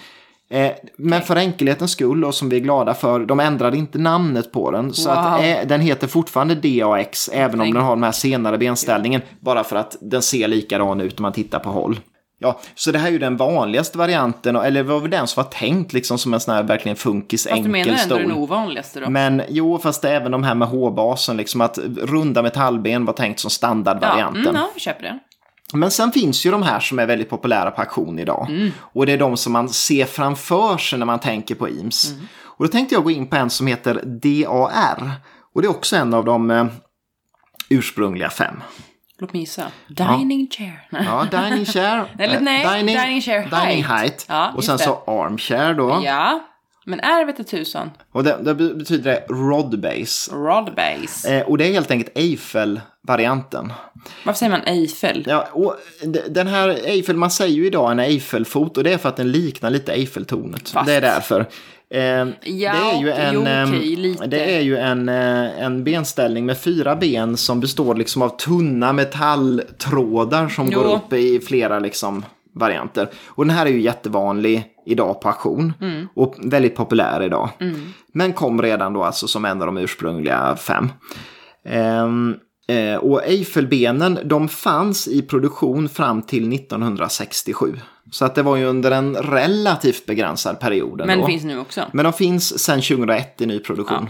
Eh, men för enkelhetens skull och som vi är glada för, de ändrade inte namnet på den. Så Wow. att, eh, den heter fortfarande DAX, även om den har den här senare benställningen. Bara för att den ser likadan ut om man tittar på håll. Ja, så det här är ju den vanligaste varianten, eller var väl den som var tänkt liksom som en sån här verkligen funkis Fast du menar ändå den stol. ovanligaste då? Men jo, fast det är även de här med H-basen, liksom att runda metallben var tänkt som ja, standardvarianten. mm, ja, vi köper det. Men sen finns ju de här som är väldigt populära på auktion idag. Mm. Och det är de som man ser framför sig när man tänker på Eames. Mm. Och då tänkte jag gå in på en som heter DAR. Och det är också en av de eh, ursprungliga fem. Låt mig gissa. Dining chair. Ja, dining chair. Eller eh, nej, dining chair Dining height. height. Ja, och sen det. så armchair då. Ja, men är vet tusan. Och det, det betyder det rod base. Rod base. Eh, och det är helt enkelt Eiffel-varianten. Varför säger man Eiffel? Ja, och den här Eiffel, man säger ju idag en Eiffelfot och det är för att den liknar lite Eiffeltornet. Fast- Det är därför. Eh, Ja, det är ju en, jo, okej, ehm, det är ju en, eh, en benställning med fyra ben som består liksom av tunna metalltrådar som Jo. går upp i flera liksom varianter. Och den här är ju jättevanlig idag på auktion Mm. och väldigt populär idag. Men kom redan då alltså som en av de ursprungliga fem. Ehm, eh, och Eiffelbenen de fanns i produktion fram till 1967. Så att det var ju under en relativt begränsad period. Men det finns nu också. Men de finns sedan 2001 i ny produktion.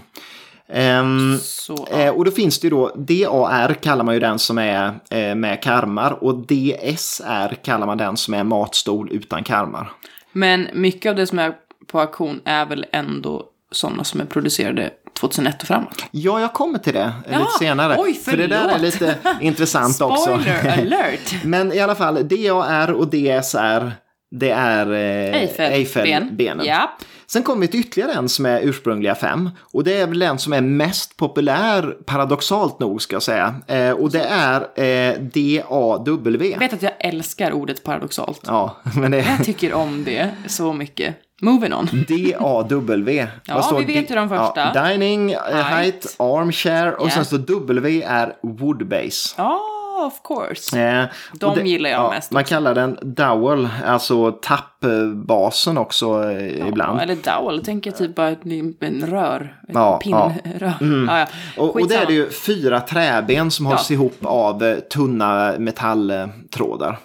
Ehm, Så, eh, och då finns det ju då, DAR kallar man ju den som är eh, med karmar och DSR kallar man den som är matstol utan karmar. Men mycket av det som är på auktion är väl ändå sådana som är producerade 2001 och framåt. Ja, jag kommer till det Ja, lite senare. oj, för det där är lite intressant också. Spoiler alert! Men i alla fall, DAR och DSR, det är eh, Eiffel. Eiffel-benen. Ja. Sen kommer vi till ytterligare en som är ursprungliga fem. Och det är väl den som är mest populär, paradoxalt nog ska jag säga. Eh, och det är eh, DAW. Jag vet att jag älskar ordet paradoxalt. Ja, men det Jag tycker om det så mycket. Moving on. DAW. Ja, står vi vet ju de första. Ja, dining, eh, height, Height. armchair och Ja. sen så W är woodbase. Ja, of course. Eh, De och gillar jag mest Man också. kallar den dowel, alltså tappbasen också eh, ibland. Ja, eller dowel, jag tänker typ bara en rör. Ett Ja, ja. pinnrör. Ja, ja. Och, och det är det ju fyra träben som hålls ihop av eh, tunna metalltrådar.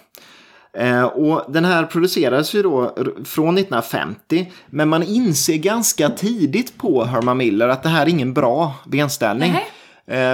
Eh, och den här producerades ju då från 1950. Men man inser ganska tidigt på Herman Miller att det här är ingen bra benställning. Eh,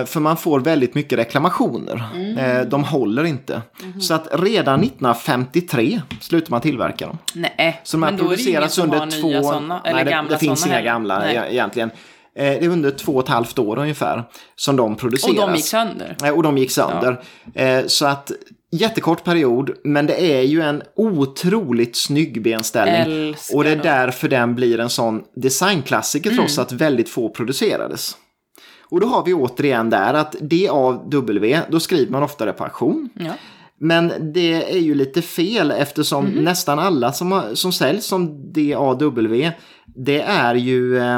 för man får väldigt mycket reklamationer. Mm. Eh, de håller inte. Mm-hmm. Så att redan 1953 slutar man tillverka dem. Nej, Så de här men då är det ingen produceras som under har två... nya sådana. Eller nej, det, gamla det finns såna inga heller. gamla Nej. e- egentligen. Eh, Det är under två och ett halvt år ungefär som de produceras. Och de gick sönder. Eh, Och de gick sönder. Eh, Så att jättekort period, men det är ju en otroligt snygg benställning. Älskar och det är därför den blir en sån designklassiker Mm. trots att väldigt få producerades. Och då har vi återigen där att DAW, då skriver man ofta det på auktion. Ja. Men det är ju lite fel eftersom Mhm. nästan alla som, har, som säljs som DAW det är ju eh,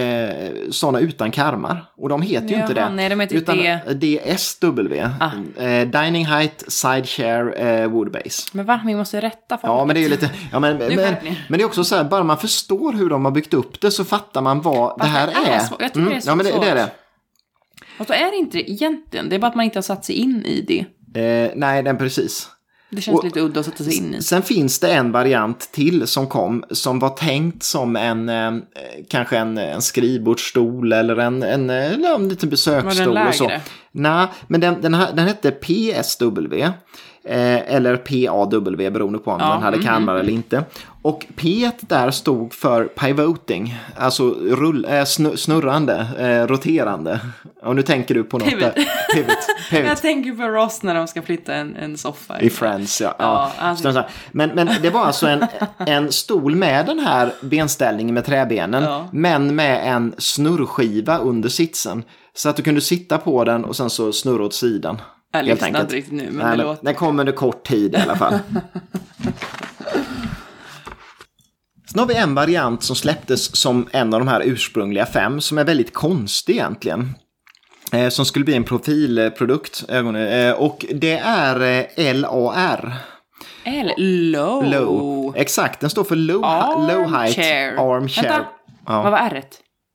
eh, sådana utan karmar. Och de heter ju Jaha, inte det. nej, de heter utan D. DSW. Ah. Eh, dining height, side share, eh, woodbase. Men va? Vi måste rätta folk. Ja, men det är ju lite... Ja, men, men, men det är också så här, bara man förstår hur de har byggt upp det så fattar man vad det här är är. Jag tycker det är så ja, men det, det är det. Och då är det inte det egentligen. Det är bara att man inte har satt sig in i det. Eh, nej, den precis. Det känns Och- lite udda att sätta sig in i. Sen finns det en variant till som kom som var tänkt som en eh, kanske en, en skrivbordsstol eller en, en, eller en liten besöksstol. Var den och så. lägre? Nej, men den, den, här, den hette PSW. Eh, eller PAW beroende på om Ja, den hade mm, karmar eller inte. Och P där stod för pivoting, alltså rull, eh, snu- snurrande, eh, roterande. Och nu tänker du på något Pivot. Pivot. Pivot. Jag tänker på Ross när de ska flytta en, en soffa. I Friends, ja. Ja, ja. alltså- Så- Men, men det var alltså en, en stol med den här benställningen med träbenen, Ja. men med en snurrskiva under sitsen. Så att du kunde sitta på den och sen så snurra åt sidan. Jag lyssnar enkelt. inte riktigt nu, men Nej, det låter... Den kom under kort tid i alla fall. Sen har vi en variant som släpptes som en av de här ursprungliga fem som är väldigt konstig egentligen. Eh, som skulle bli en profilprodukt. eh, Och det är eh, LAR. Eller low. Low. Exakt, den står för low, low height Armchair. armchair. Vänta, Ja. vad var r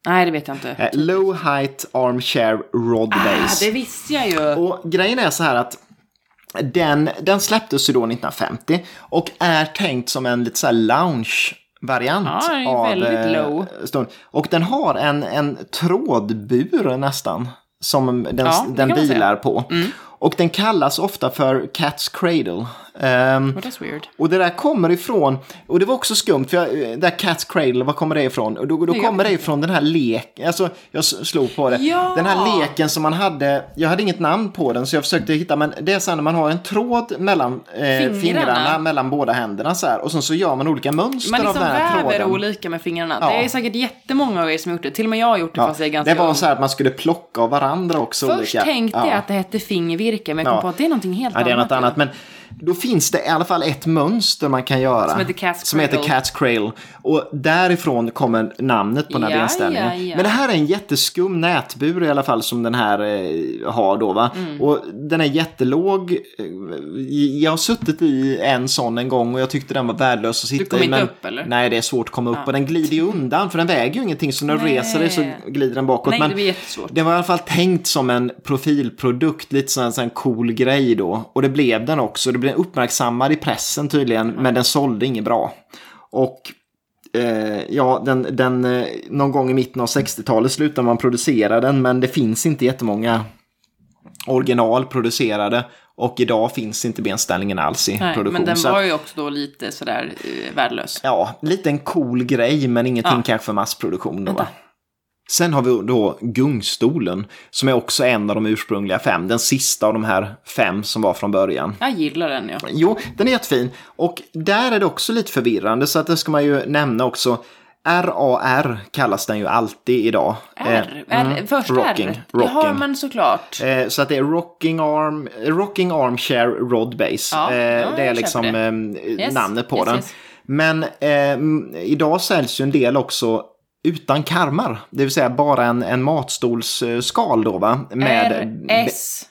Nej, det vet jag inte. Eh, Low height armchair rod Ah, base. det visste jag ju. Och grejen är så här att den, den släpptes ju då 1950 och är tänkt som en lite så här lounge-variant. Ja, den är av, väldigt eh, low. stol. Och den har en, en trådbur nästan som den, Ja, den vilar på. Och den kallas ofta för Cat's Cradle. Oh, that's weird. och det där kommer ifrån, och det var också skumt, för jag, det där Cat's Cradle, var kommer det ifrån? Och då, då kommer det ifrån den här leken, alltså jag slog på det. Ja! Den här leken som man hade, jag hade inget namn på den så jag försökte hitta, men det är så här när man har en tråd mellan eh, fingrarna. Fingrarna. mellan båda händerna så här. Och sen så gör man olika mönster Man av liksom den här väver tråden. olika med fingrarna. Ja. Det är säkert jättemånga av er som har gjort det. Till och med jag har gjort det Ja, fast jag är ganska det var så här att man skulle plocka av varandra också. Först olika. tänkte Ja. jag att det hette fingervirke, men jag kom på att det är någonting helt Ja, det är annat. något annat. Men då finns det i alla fall ett mönster man kan göra. Som heter Cat's Som heter. Cat's Cradle. Och därifrån kommer namnet på den här Ja, benställningen. ja, ja. Men det här är en jätteskum nätbur i alla fall som den här eh, har då va. Mm. Och den är jättelåg. Eh, Jag har suttit i en sån en gång och jag tyckte den var värdelös att sitta kom i. inte men, upp, eller? Nej, det är svårt att komma upp. Och den glider ju undan för den väger ju ingenting. Så när du reser dig så glider den bakåt. Nej, men det blir jättesvårt. det var i alla fall tänkt som en profilprodukt, lite sån, sån cool grej då. Och det blev den också. Det blev uppmärksammad i pressen tydligen, men den sålde inget bra. Och eh, ja, den, den, eh, någon gång i mitten av 60-talet slutade man producera den, men det finns inte jättemånga original producerade. Och idag finns inte benställningen alls i Nej, produktion. men den var ju också då lite sådär eh, värdelös. Ja, lite en cool grej men ingenting Ja. kanske för massproduktion. Då, va? Sen har vi då gungstolen som är också en av de ursprungliga fem. Den sista av de här fem som var från början. Jag gillar den ja. Jo, den är jättefin. Och där är det också lite förvirrande så att det ska man ju nämna också. RAR kallas den ju alltid idag. R, Eh, R mm, först rocking, R. rocking. Ja, men såklart. Eh, så att det är rocking, arm, rocking armchair rod base. Ja, eh, ja, det är liksom det. eh, Yes, namnet på yes, den. yes. Men eh, m- idag säljs ju en del också utan karmar. Det vill säga bara en, en matstolsskal då va? Med, R, S,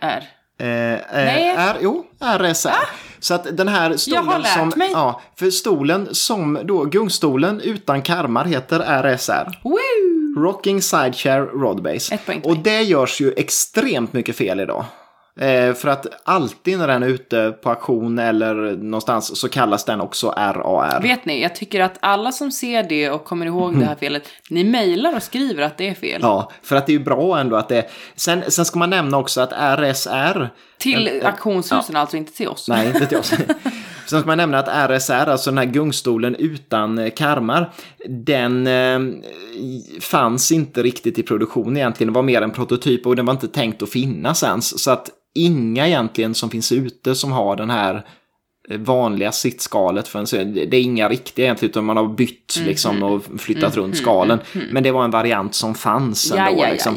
R. Eh, Nej. eh, R, jo, RSR. Så att den här stolen Jag har lärt som... mig. Ja, för stolen som då, gungstolen utan karmar heter RSR. Woo! Rocking Sidechair Rodbase. Och det görs ju extremt mycket fel idag. Eh, för att alltid när den är ute på auktion eller någonstans så kallas den också RAR. Vet ni, jag tycker att alla som ser det och kommer ihåg det här felet, ni mejlar och skriver att det är fel. Mm. Ja, för att det är ju bra ändå att det... Sen, sen ska man nämna också att RSR... Till auktionshusen, alltså inte till oss. Nej, inte till oss. Sen ska man nämna att RSR, alltså den här gungstolen utan eh, karmar, den eh, fanns inte riktigt i produktion egentligen. Det var mer en prototyp och den var inte tänkt att finnas ens. Så att inga egentligen som finns ute som har den här eh, vanliga sittskalet. För en, det är inga riktiga egentligen, utan man har bytt liksom och flyttat runt skalen. Men det var en variant som fanns ändå. ja, ja, ja, liksom.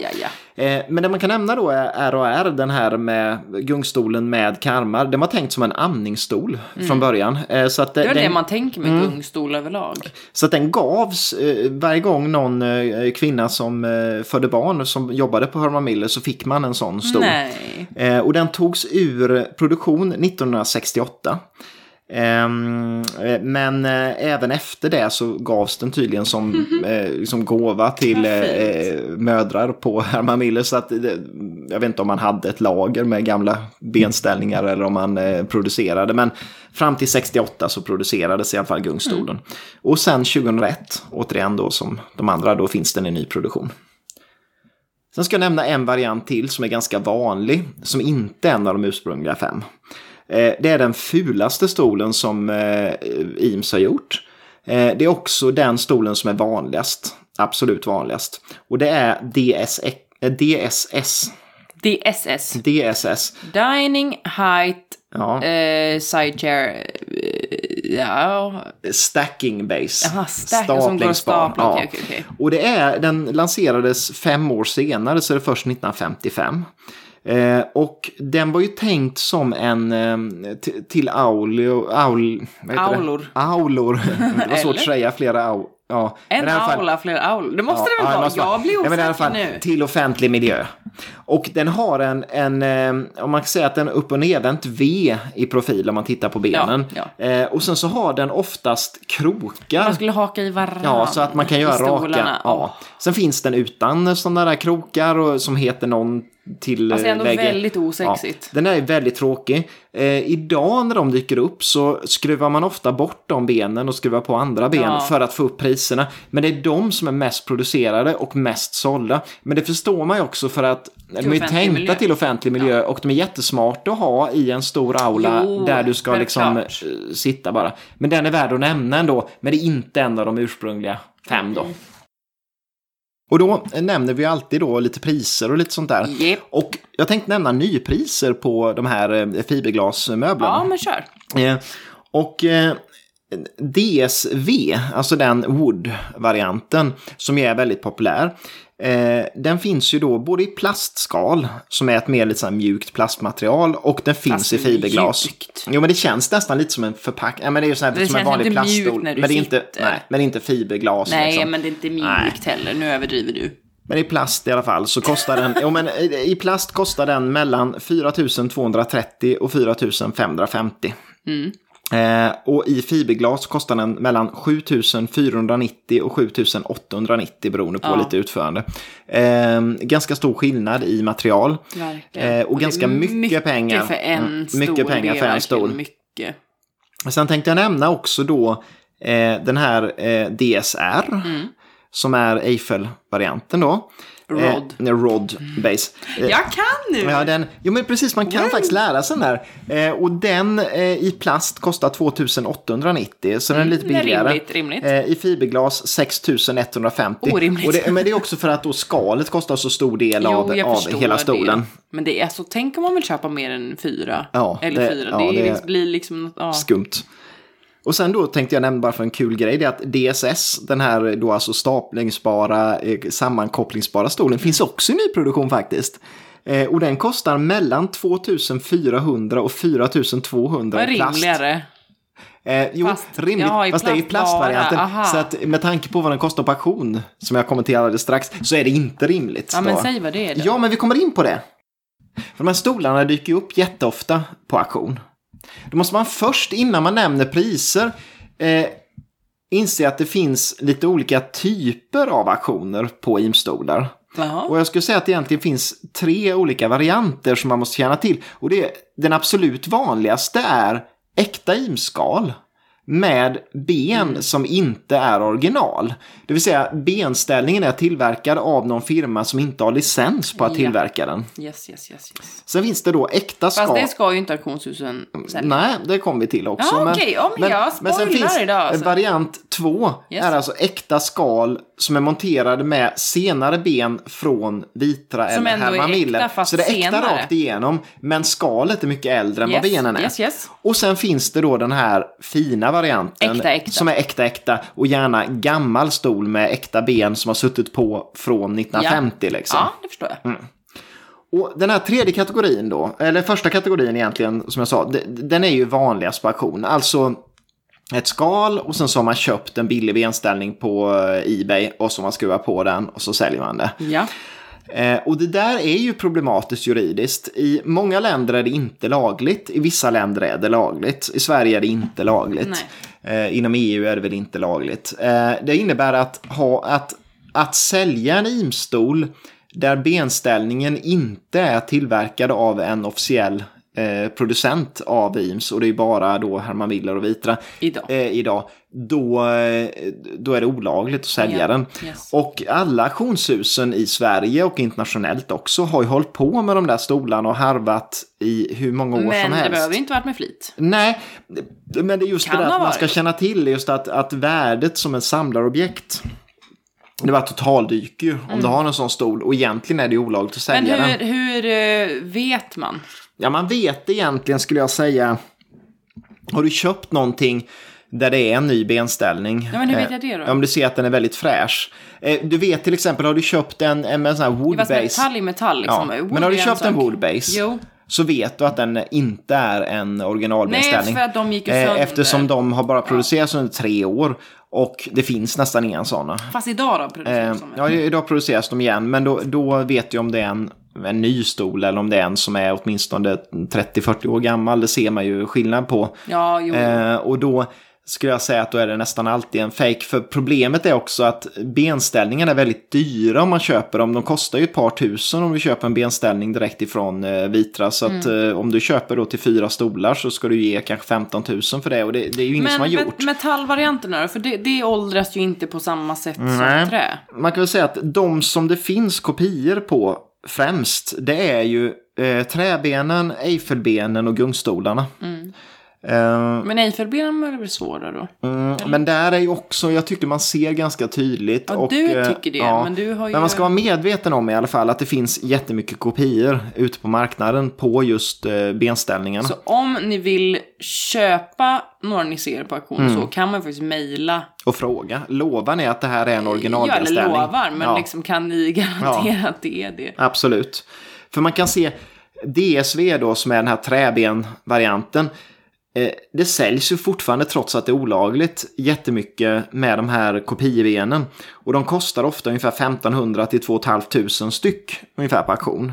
Eh, Men det man kan nämna då är RAR, den här med gungstolen med karmar. Den var tänkt som en amningsstol från början. Eh, Så att Det är den, det man tänker med Mm. gungstol överlag. så att den gavs eh, varje gång någon kvinna som födde barn som jobbade på Herman Miller så fick man en sån stol. Nej. Och den togs ur produktion 1968. Ehm, eh, men eh, även efter det så gavs den tydligen som, eh, som gåva till mödrar på Herman Miller. Så att, jag vet inte om man hade ett lager med gamla benställningar eller om man producerade. Men fram till 68 så producerades i alla fall gungstolen. Och sen 2001, återigen då som de andra, då finns den i ny produktion. Sen ska jag nämna en variant till som är ganska vanlig, som inte är en av de ursprungliga fem. Eh, det är den fulaste stolen som eh, Eames har gjort. Eh, det är också den stolen som är vanligast. Absolut vanligast. Och det är eh, DSS. DSS. DSS. Dining Height Ja. eh, Side Chair. Eh, ja. Stacking base. Jaha, stack stapla. Ja. Okej, okej. Och det är, den lanserades fem år senare, så det är först 1955. Eh, och den var ju tänkt som en eh, till aulio, aul, Aulor. Det? Aulor. Det var svårt att säga flera au, ja. En fall- aula, fler aulor. Det måste det Ja, väl ja, vara? måste vara. Jag blir Ja, osäker fall nu. till offentlig miljö. Och den har en, en eh, om man kan säga att den är upp och nedvänt V i profil om man tittar på benen. Ja, Eh, och sen så har den oftast krokar. Man skulle haka i varandra. Ja, så att man kan göra raka. Ja. Sen finns den utan sådana där krokar och, som heter någon till Alltså eh, ändå lägger- väldigt osexigt. Ja, den är väldigt tråkig. Eh, idag när de dyker upp så skruvar man ofta bort de benen och skruvar på andra ben Ja. för att få upp priserna. Men det är de som är mest producerade och mest sålda. Men det förstår man ju också för att de är tänkta miljö. till offentlig miljö och de är jättesmarta att ha i en stor aula Jo, där du ska liksom självklart. eh, sitta bara. Men den är värd att nämna ändå. Men det är inte en av de ursprungliga fem då. Och då nämner vi alltid då lite priser och lite sånt där. Japp. Och jag tänkte nämna nypriser på de här eh, fiberglasmöblerna. Ja, men kör. Eh, och eh, DSV, alltså den Wood-varianten, som ju är väldigt populär. Eh, den finns ju då både i plastskal, som är ett mer lite så mjukt plastmaterial, och den finns Fast i fiberglas. mjukt. Jo, men det känns nästan lite som en förpackning. Ja, men det är ju så här, Det som en vanlig plaststol. men det är inte, nej, men det är inte fiberglas. Nej, liksom. men det är inte mjukt Nej. heller. Nu överdriver du. Men i plast i alla fall så kostar den, jo men i plast kostar den mellan 4 230 och 4 550. Eh, och i fiberglas kostar den mellan 7 490 och 7 890 beroende på Ja. lite utförande. Eh, ganska stor skillnad i material. Eh, och är ganska mycket pengar. för en Mm, stol. mycket pengar för en stol. Mycket. Sen tänkte jag nämna också då eh, den här eh, DSR. Som är Eiffel-varianten då. Rod. Eh, Rod Base. Eh, Jag kan nu! Ja, den, jo men precis, man kan faktiskt lära sig den där. Eh, och den eh, i plast kostar 2890, så den är lite det är billigare. rimligt, rimligt. Eh, I fiberglas 6150. Orimligt. Och det, men det är också för att då skalet kostar så stor del av, jag av hela stolen. Det. Men det är alltså, tänk om man vill köpa mer än fyra. Ja, Eller det- fyra. ja, det, det- liksom- blir liksom... något- Ja. Skumt. Och sen då tänkte jag nämna bara för en kul grej, det är att DSS, den här då alltså staplingsbara, eh, sammankopplingsbara stolen, finns också i nyproduktion faktiskt. Eh, och den kostar mellan 2400 och 4200 Vad i plast. rimligare. Eh, jo, Fast- rimligt. ja, fast det är i plast plastvarianten. aha. Så att med tanke på vad den kostar på auktion, som jag kommenterade strax, så är det inte rimligt. Ja, men då. säg vad det är då. Ja, men vi kommer in på det. För de här stolarna dyker ju upp jätteofta på auktion. Då måste man först, innan man nämner priser, eh, inse att det finns lite olika typer av auktioner på imstolar. Jaha. Och jag skulle säga att det egentligen finns tre olika varianter som man måste känna till. Och det den absolut vanligaste är äkta imskal med ben Mm. som inte är original. Det vill säga benställningen är tillverkad av någon firma som inte har licens på att Ja. tillverka den. Yes, yes, yes, yes. Sen finns det då äkta skal. Fast det ska ju inte auktionshusen sälja. Nej, det kommer vi till också. Ja, okej. Ja, men jag sen spoilar finns idag, alltså. variant två. Yes. är alltså äkta skal som är monterade med senare ben från Vitra Som eller Herman Miller. Så det är äkta senare. rakt igenom. Men skalet är mycket äldre än vad Yes, benen är. yes, yes. Och sen finns det då den här fina varianten. Äkta, äkta. Som är äkta äkta. Och gärna gammal stol med äkta ben som har suttit på från 1950 liksom. Ja, det förstår jag. Och den här tredje kategorin då, eller första kategorin egentligen, som jag sa, den är ju vanligast på auktion. Alltså ett skal och sen så har man köpt en billig benställning på eh, Ebay och så har man skruvar på den och så säljer man det. Ja. Eh, och det där är ju problematiskt juridiskt. I många länder är det inte lagligt, i vissa länder är det lagligt. I Sverige är det inte lagligt. Eh, inom EU är det väl inte lagligt. Eh, det innebär att, ha, att, att sälja en imstol där benställningen inte är tillverkad av en officiell eh, producent av Eames och det är bara då Herman Miller och Vitra Idag. eh, idag, då, eh, då är det olagligt att sälja Ja, den. yes. Och alla auktionshusen i Sverige och internationellt också har ju hållit på med de där stolarna och harvat i hur många år som Men det helst. behöver inte varit med flit. Nej, men det är just Kan det där att man ska känna till just att, att värdet som en samlarobjekt det bara totaldyker ju om du har en sån stol och egentligen är det ju olagligt att Mm. Men sälja hur, den. hur eh, vet man? Ja, man vet egentligen skulle jag säga. Har du köpt någonting där det är en ny benställning. Ja, men hur vet eh, jag det då? Om du ser att den är väldigt fräsch. Eh, Du vet till exempel, har du köpt en, en en sån här Det woodbase. metall i metall Ja, liksom. Wood men har du köpt en sak. woodbase Jo. så vet du att den inte är en Nej, originalbenställning. för att de gick Eh, sönder. Eftersom de har bara producerats under tre år och det finns nästan inga sådana. Fast idag då produceras Eh, de. ja, idag produceras de igen, men då, då vet jag om det är en, en ny stol eller om det är en som är åtminstone 30-40 år gammal. Det ser man ju skillnad på. Ja, jo. Eh, och då skulle jag säga att då är det nästan alltid en fake. För problemet är också att benställningarna är väldigt dyra om man köper dem. De kostar ju ett par tusen om du köper en benställning direkt ifrån eh, Vitra. Så att Mm. eh, om du köper då till fyra stolar så ska du ge kanske 15 000 för det. Och det, det är ju ingen som har Men gjort. met- metallvarianterna då? För det, det åldras ju inte på samma sätt Nej. som trä. Man kan väl säga att de som det finns kopior på främst, det är ju eh, träbenen, Eiffelbenen och gungstolarna. Mm. Eh, Men Eiffelbenen är väl svårare då? mm, men där är ju också, jag tycker man ser ganska tydligt. Ja, och, du eh, tycker det, men du har ju- Men man ska vara medveten om i alla fall att det finns jättemycket kopior ute på marknaden på just eh, benställningarna. Så om ni vill köpa några ni ser på auktion Mm. så kan man faktiskt mejla. Och fråga, lovar ni att det här är en Ja, eller originalbenställning? lovar, men Ja. liksom kan ni garantera att det är det? Absolut. För man kan se DSV då som är den här träbenvarianten. Eh, det säljs ju fortfarande trots att det är olagligt jättemycket med de här kopiebenen. Och de kostar ofta ungefär 1500 till 2 500 styck ungefär på auktion.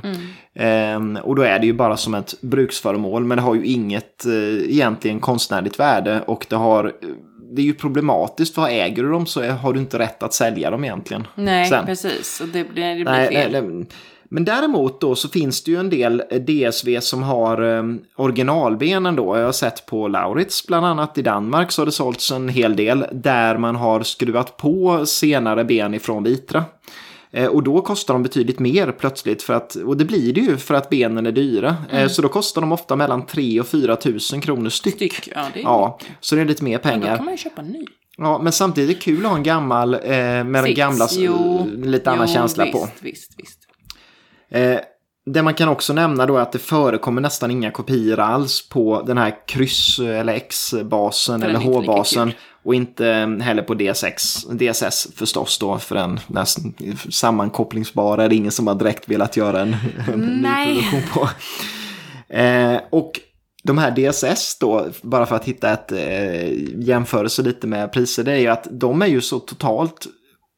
Eh, och då är det ju bara som ett bruksföremål men det har ju inget eh, egentligen konstnärligt värde och det har det är ju problematiskt, för äger du dem så har du inte rätt att sälja dem egentligen. Nej, sen. precis. Och det, blir- det blir Nej, fel. nej, nej. Men däremot då så finns det ju en del DSV som har eh, originalbenen då. Jag har sett på Lauritz bland annat i Danmark så har det sålts en hel del där man har skruvat på senare ben ifrån Vitra. Eh, och då kostar de betydligt mer plötsligt för att, och det blir det ju för att benen är dyra. Eh, så då kostar de ofta mellan 3 och 4 tusen kronor styck. Styck, ja det är Ja, så det är lite mer Men då pengar. kan man ju köpa en ny. Ja, men samtidigt är det kul att ha en gammal eh, med den Fix, gamla jo, lite annan jo, känsla visst, på. Visst, visst. Eh, det man kan också nämna då är att det förekommer nästan inga kopior alls på den här kryss eller X-basen eller den H-basen. Och inte heller på DSX, DSS förstås då för den s- sammankopplingsbara är det ingen som har direkt velat göra en, en ny produktion på. Eh, och de här DSS då, bara för att hitta ett eh, jämförelse lite med priser, det är ju att de är ju så totalt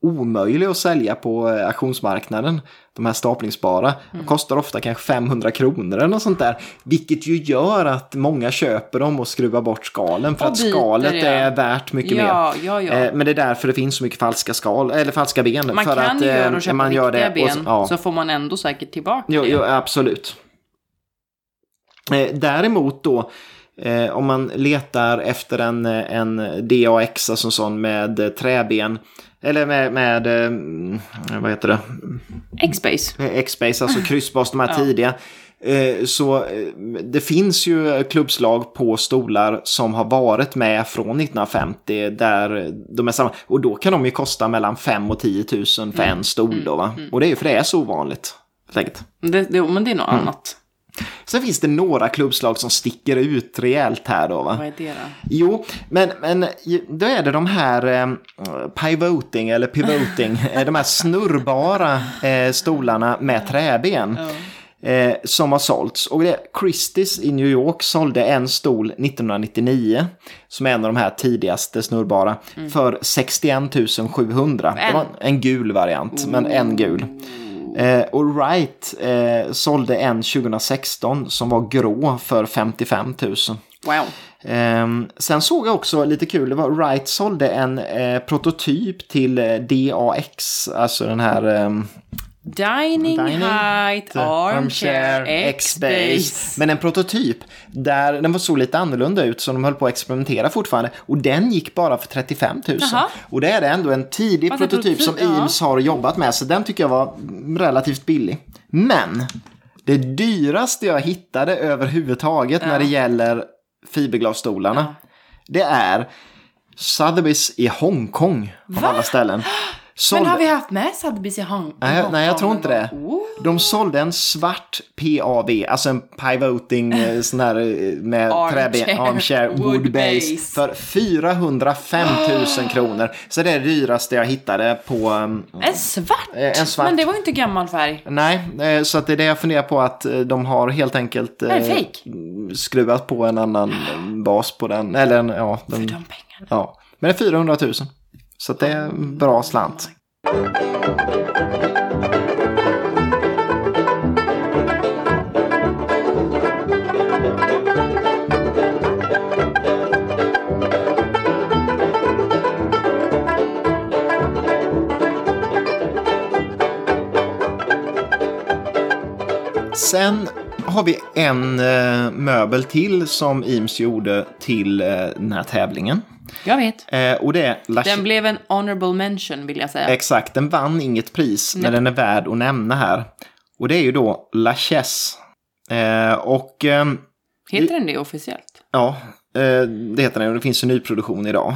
omöjliga att sälja på eh, auktionsmarknaden. De här staplingsbara. Mm. De kostar ofta kanske 500 kronor eller något sånt där. Vilket ju gör att många köper dem och skruvar bort skalen. För Och att skalet ja. är värt mycket Ja, mer. ja, ja. Eh, Men det är därför det finns så mycket falska skal, eller falska ben. Man för kan att, ju eh, göra och köpa man gör det ben, så- ja. så får man ändå säkert tillbaka Jo, det. jo, absolut. Däremot då, om man letar efter en, en DAX, alltså en sån med träben, eller med, med eh, vad heter det. Eh, X-Base, alltså kryssbas, de här Ja. tidiga. Eh, Så eh, det finns ju klubbslag på stolar som har varit med från 1950 där de är samma. Och då kan de ju kosta mellan 5 och 10 000 för Mm. en stol då va. Och det är ju för det är så ovanligt. Det, det, men det är något Mm. annat. Sen finns det några klubbslag som sticker ut rejält här då va. Vad är det då? Jo, men, men då är det de här eh, pivoting eller pivoting, eh, de här snurrbara eh, stolarna med träben. Eh, som har sålts. Och det, Christie's i New York sålde en stol 1999. Som är en av de här tidigaste snurrbara. För 61 700. Det var en gul variant, men en gul. Eh, och Wright eh, sålde en 2016 som var grå för 55 000. Wow. Ehm, sen såg jag också lite kul, det var Wright sålde en eh, prototyp till eh, DAX, alltså den här ehm, Dining, Dining height, armchair, X-base. Men en prototyp, där den var så lite annorlunda ut som de höll på att experimentera fortfarande. Och den gick bara för 35 000. Jaha. Och det är ändå en tidig en prototyp som prototyp, ja. Eames har jobbat med. Så den tycker jag var relativt billig. Men det dyraste jag hittade överhuvudtaget när det gäller fiberglasstolarna. Det är Sotheby's i Hongkong av alla ställen. Men Sålde- har vi haft med Sotheby's i Hong Nej, nej, jag tror inte det. Oh. De sålde en svart PAV, alltså en pivoting eh, sån här eh, med träben, armchair wood Wood base base. för 405 000 kronor. Så det är det dyraste jag hittade på... um, En svart? Eh, en svart. Men det var ju inte gammal färg. Nej, så att det är det jag funderar på att de har helt enkelt eh, skruvat på en annan bas på den. Eller en, ja, För den, de pengarna. ja. Men det är 400 000. Så att det är en bra slant. Sen har vi en eh, möbel till som Eames gjorde till eh, den här tävlingen. Jag vet. Eh, och det är La Den blev en honorable mention vill jag säga. Exakt, den vann inget pris, men Nej. den är värd att nämna här. Och det är ju då La Chaise. Eh, och ehm, Heter den det officiellt? ja, eh, det heter den och det finns en nyproduktion idag.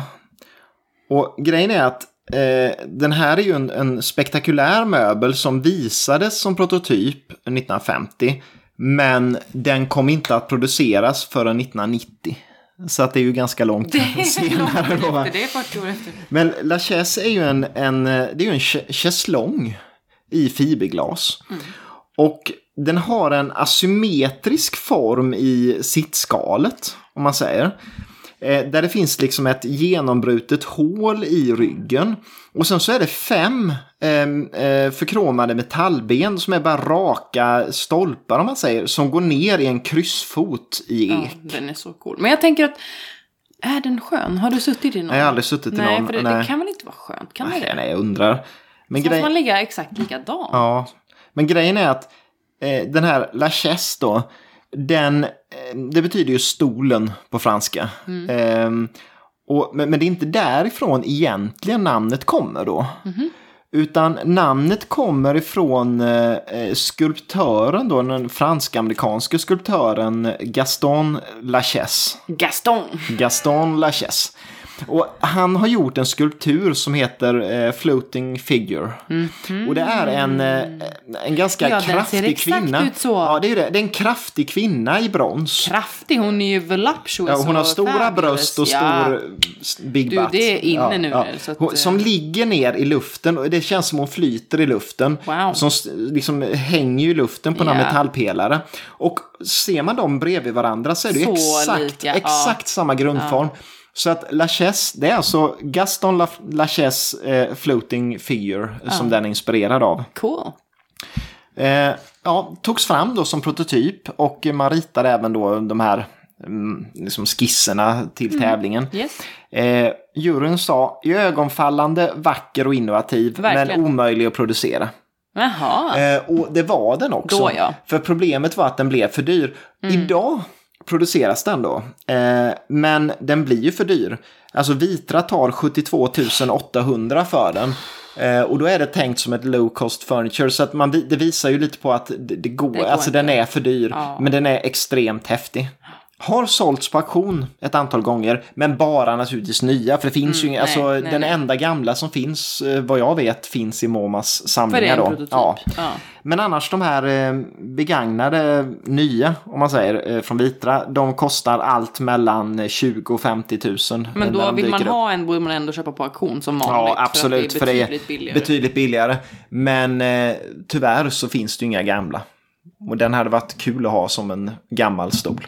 Och grejen är att eh, den här är ju en, en spektakulär möbel som visades som prototyp 1950. Men den kom inte att produceras förrän 1990. Så att det är ju ganska långt senare då. va? Det är 40 år efter. Men La Chaise är ju en, en, det är en ch- chaiselong i fiberglas. Och den har en asymmetrisk form i sittskalet, om man säger. Eh, där det finns liksom ett genombrutet hål i ryggen. Och sen så är det fem eh, eh, förkromade metallben som är bara raka stolpar, om man säger, som går ner i en kryssfot i Ja, ek. den är så cool. Men jag tänker att, är den skön? Har du suttit i någon? Jag har aldrig suttit i nej, någon. för det, nej. det kan väl inte vara skönt? Kan nej, det? nej, jag undrar. Men grej- man ligga exakt likadant. Ja, men grejen är att eh, den här La Chaise då, den, eh, det betyder ju stolen på franska. Eh, och, men, men det är inte därifrån egentligen namnet kommer då. Utan namnet kommer ifrån eh, eh, skulptören då, den fransk-amerikanske skulptören Gaston Lachaise. Gaston. Gaston Lachaise. Och han har gjort en skulptur som heter eh, Floating Figure. Och det är en, eh, en ganska Ja, den ser kraftig exakt kvinna. ut så. Ja, det är det. Det är en kraftig kvinna i brons. Kraftig, hon är ju voluptuous Ja, hon har stora fabulous. bröst och Ja. stor s- big Du, butt. det är inne nu, så att, Hon, eh, som ligger ner i luften och det känns som hon flyter i luften. Wow. Som liksom hänger i luften på några Ja. metallpelare. Och ser man dem bredvid varandra så är det Så exakt, lika, ja. exakt samma grundform. Så att Lachaise, det är alltså Gaston La- Lachaise eh, Floating Figure som den är inspirerad av. Cool. Eh, ja, togs fram då som prototyp och man ritade även då de här mm, liksom skisserna till Mm. tävlingen. Yes. Eh, juryn sa ögonfallande, vacker och innovativ Verkligen. men omöjlig att producera. Jaha. Eh, och det var den också. Då, ja. Mm. För problemet var att den blev för dyr. Idag produceras den då, eh, men den blir ju för dyr. Alltså Vitra tar 72 800 för den. Eh, och då är det tänkt som ett low cost furniture. Så att man, det visar ju lite på att det, det går. Det går alltså inte. den är för dyr. Ja. Men den är extremt häftig. Har sålts på auktion ett antal gånger, men bara naturligtvis nya. För det finns ju Mm, nej, alltså nej, den nej. enda gamla som finns, eh, vad jag vet, finns i MoMas För det samlingar är en då. Ja. Ja. Men annars de här eh, begagnade nya, om man säger, eh, från Vitra, de kostar allt mellan 20 och 50 000. Men då vill man upp. ha en borde man ändå köpa på auktion som vanligt. Ja, absolut. För det är betydligt billigare. betydligt billigare. Men eh, tyvärr så finns det ju inga gamla. Och den hade varit kul att ha som en gammal stol.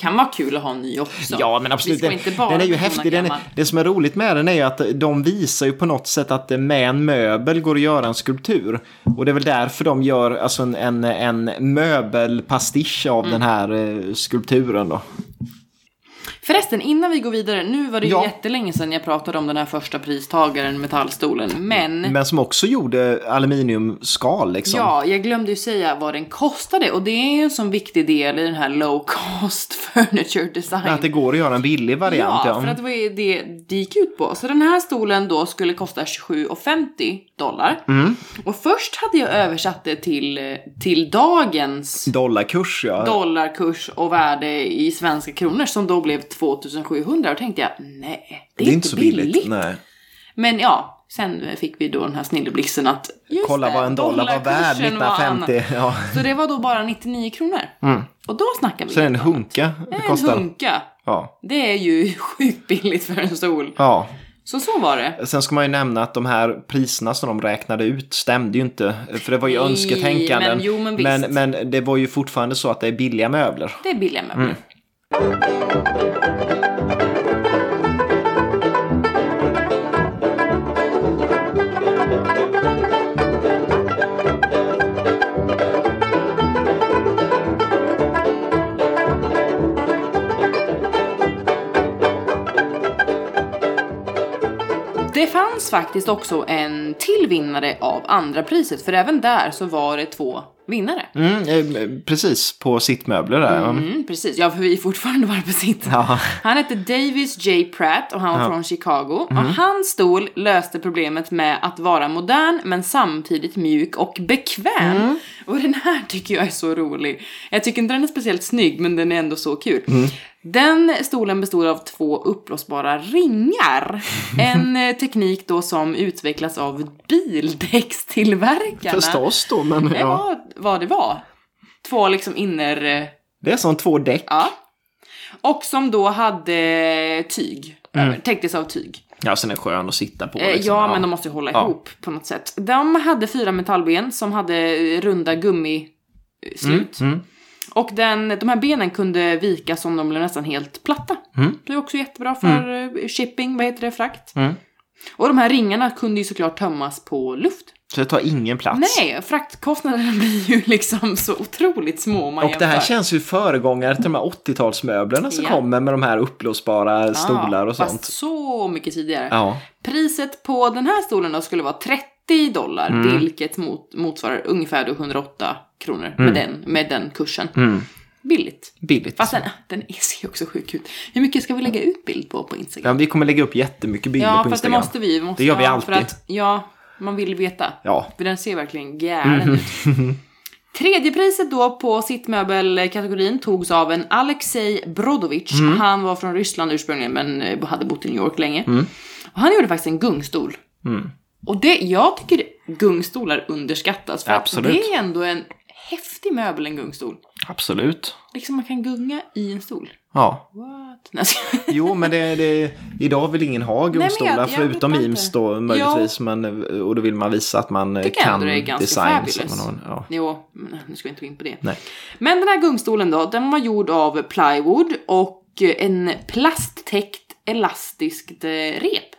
Kan vara kul att ha en ny också. Ja, men absolut. Den, den är ju häftig. Den är, det som är roligt med den är ju att de visar ju på något sätt att det med en möbel går att göra en skulptur. Och det är väl därför de gör alltså en, en, en möbelpastisch av Mm. den här eh, skulpturen då. Förresten, innan vi går vidare, nu var det ju Ja. jättelänge sedan jag pratade om den här första pristagaren, metallstolen, men Men som också gjorde aluminiumskal liksom. Ja, jag glömde ju säga vad den kostade och det är ju en sån viktig del i den här low cost furniture design. Att det går att göra en billig variant. Ja, för att det var ju det det gick ut på. Så den här stolen då skulle kosta 27,50 dollar. Mm. Och först hade jag översatt det till, till dagens Dollarkurs ja. dollarkurs och värde i svenska kronor som då blev 2700 och tänkte jag nej, det är, inte så billigt. Nej. Men ja, sen fick vi då den här snilleblixten att just Kolla det, vad en dollar var värd dollarkursen var annan. 1950. Ja. Så det var då bara 99 kronor. Och då snackar vi Så en annat. hunka En kostar. hunka. Ja. Det är ju sjukt billigt för en stol. ja. Så så var det. Sen ska man ju nämna att de här priserna som de räknade ut stämde ju inte. För det var ju önsketänkanden. men jo, men men, men det var ju fortfarande så att det är billiga möbler. Det är billiga möbler. Mm. Det fanns faktiskt också en till vinnare av andra priset, för även där så var det två vinnare. Mm, eh, precis, på sittmöbler där. Mm, precis, ja för vi är fortfarande bara på sitt. Ja. Han hette Davis J. Pratt och han var från Chicago. Och hans stol löste problemet med att vara modern men samtidigt mjuk och bekväm. Och den här tycker jag är så rolig. Jag tycker inte den är speciellt snygg men den är ändå så kul. Den stolen består av två uppblåsbara ringar. En eh, teknik då som utvecklas av bildäckstillverkarna. Förstås då, men Det ja. var vad det var. Två liksom inner... eh, Det är som två däck. Ja. Och som då hade tyg. över, Täcktes av tyg. Ja, sen är det skön att sitta på. Eh, liksom. ja, men de måste ju hålla Ja. ihop på något sätt. De hade fyra metallben som hade runda gummislut. Mm. Och den, de här benen kunde vika som de blev nästan helt platta. Mm. Det är också jättebra för eh, shipping, vad heter det, frakt. Mm. Och de här ringarna kunde ju såklart tömmas på luft. Så det tar ingen plats. Nej, fraktkostnaderna blir ju liksom så otroligt små om man Och det här känns ju föregångare till de här 80-talsmöblerna som Ja. kommer med de här uppblåsbara stolar och sånt. så mycket tidigare. Ja. Priset på den här stolen då skulle vara 30 dollar, Mm. vilket mot, motsvarar ungefär då 108 kronor med, den, med den kursen. Mm. Billigt. Billigt. Fast den, den ser ju också sjuk ut. Hur mycket ska vi lägga ut bild på på Ja, Instagram? vi kommer lägga upp jättemycket bilder Ja, på fast det Instagram. måste vi. vi måste, Det gör vi ja, alltid. För att, ja, man vill veta. Ja. För den ser verkligen galen ut. Tredje priset då på sittmöbelkategorin togs av en Alexej Brodovich. Mm. Han var från Ryssland ursprungligen men eh, hade bott i New York länge. Och han gjorde faktiskt en gungstol. Mm. Och det, jag tycker gungstolar underskattas för Absolut. att det är ändå en häftig möbel, en gungstol. Absolut. Liksom man kan gunga i en stol. Ja. What? Nej, jag. Jo, men det, det, idag vill ingen ha jag- gungstolar jag förutom Eames inte. då möjligtvis. Men, och då vill man visa att man Tycker kan det är ganska design. fabulous. man ja. Jo, nu ska vi inte gå in på det. Nej. Men den här gungstolen då, den var gjord av plywood och en plasttäckt elastiskt eh, rep.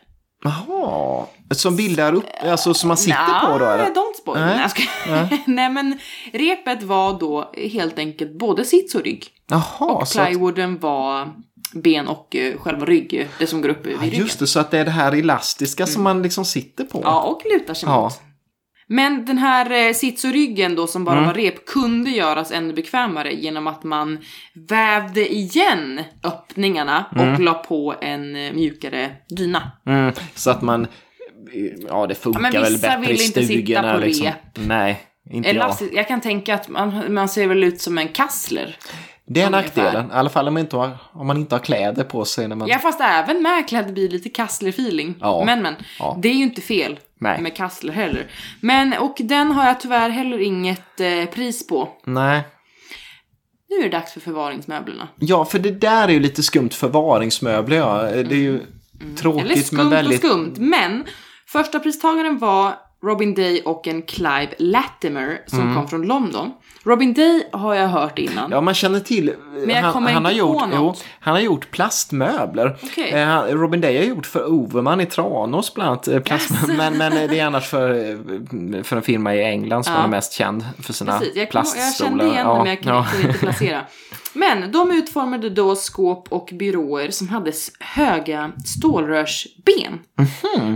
Jaha, som bildar upp, alltså som man sitter på då eller? Nej, don't spoil. Nej. Nej, skojar. Nej, men repet var då helt enkelt både sits och rygg. Jaha, Och så att, plywooden var ben och eh, själva rygg, eh, det som går upp vid ja, ryggen. just det, så att det är det här elastiska som man liksom sitter på. Ja, och lutar sig Ja. Men den här eh, sits och ryggen då som bara Mm. var rep kunde göras ännu bekvämare genom att man vävde igen öppningarna och la på en eh, mjukare dyna. Mm, så att man, ja det funkar men väl vissa bättre vill i inte sitta stugorna. på liksom. rep. Nej, inte jag. Elastisk, jag kan tänka att man, man ser väl ut som en kassler. Det är nackdelen, i alla fall om man, inte har, om man inte har kläder på sig. När man... Ja fast även med kläder blir lite kassler-feeling. Ja. Men men, Ja. det är ju inte fel Nej. med kassler heller. Men och den har jag tyvärr heller inget eh, pris på. Nej. Nu är det dags för förvaringsmöblerna. Ja, för det där är ju lite skumt förvaringsmöbler. Ja. Det är ju tråkigt Eller skumt men väldigt... och skumt, men första pristagaren var Robin Day och en Clive Latimer som Mm. kom från London. Robin Day har jag hört innan. Ja, man känner till. jag han, kommer han, har gjort, jo, han har gjort plastmöbler. Okej. Eh, han- Robin Day har gjort för Overman i Tranås bland annat. eh, Plastmöbler. Men, men eh, det är annars för, eh, för en firma i England som Ja. han är mest känd för sina Precis, jag, kom, jag plaststolar. kände igen Ja, men jag kunde ja. inte placera. Men de utformade då skåp och byråer som hade höga stålrörsben.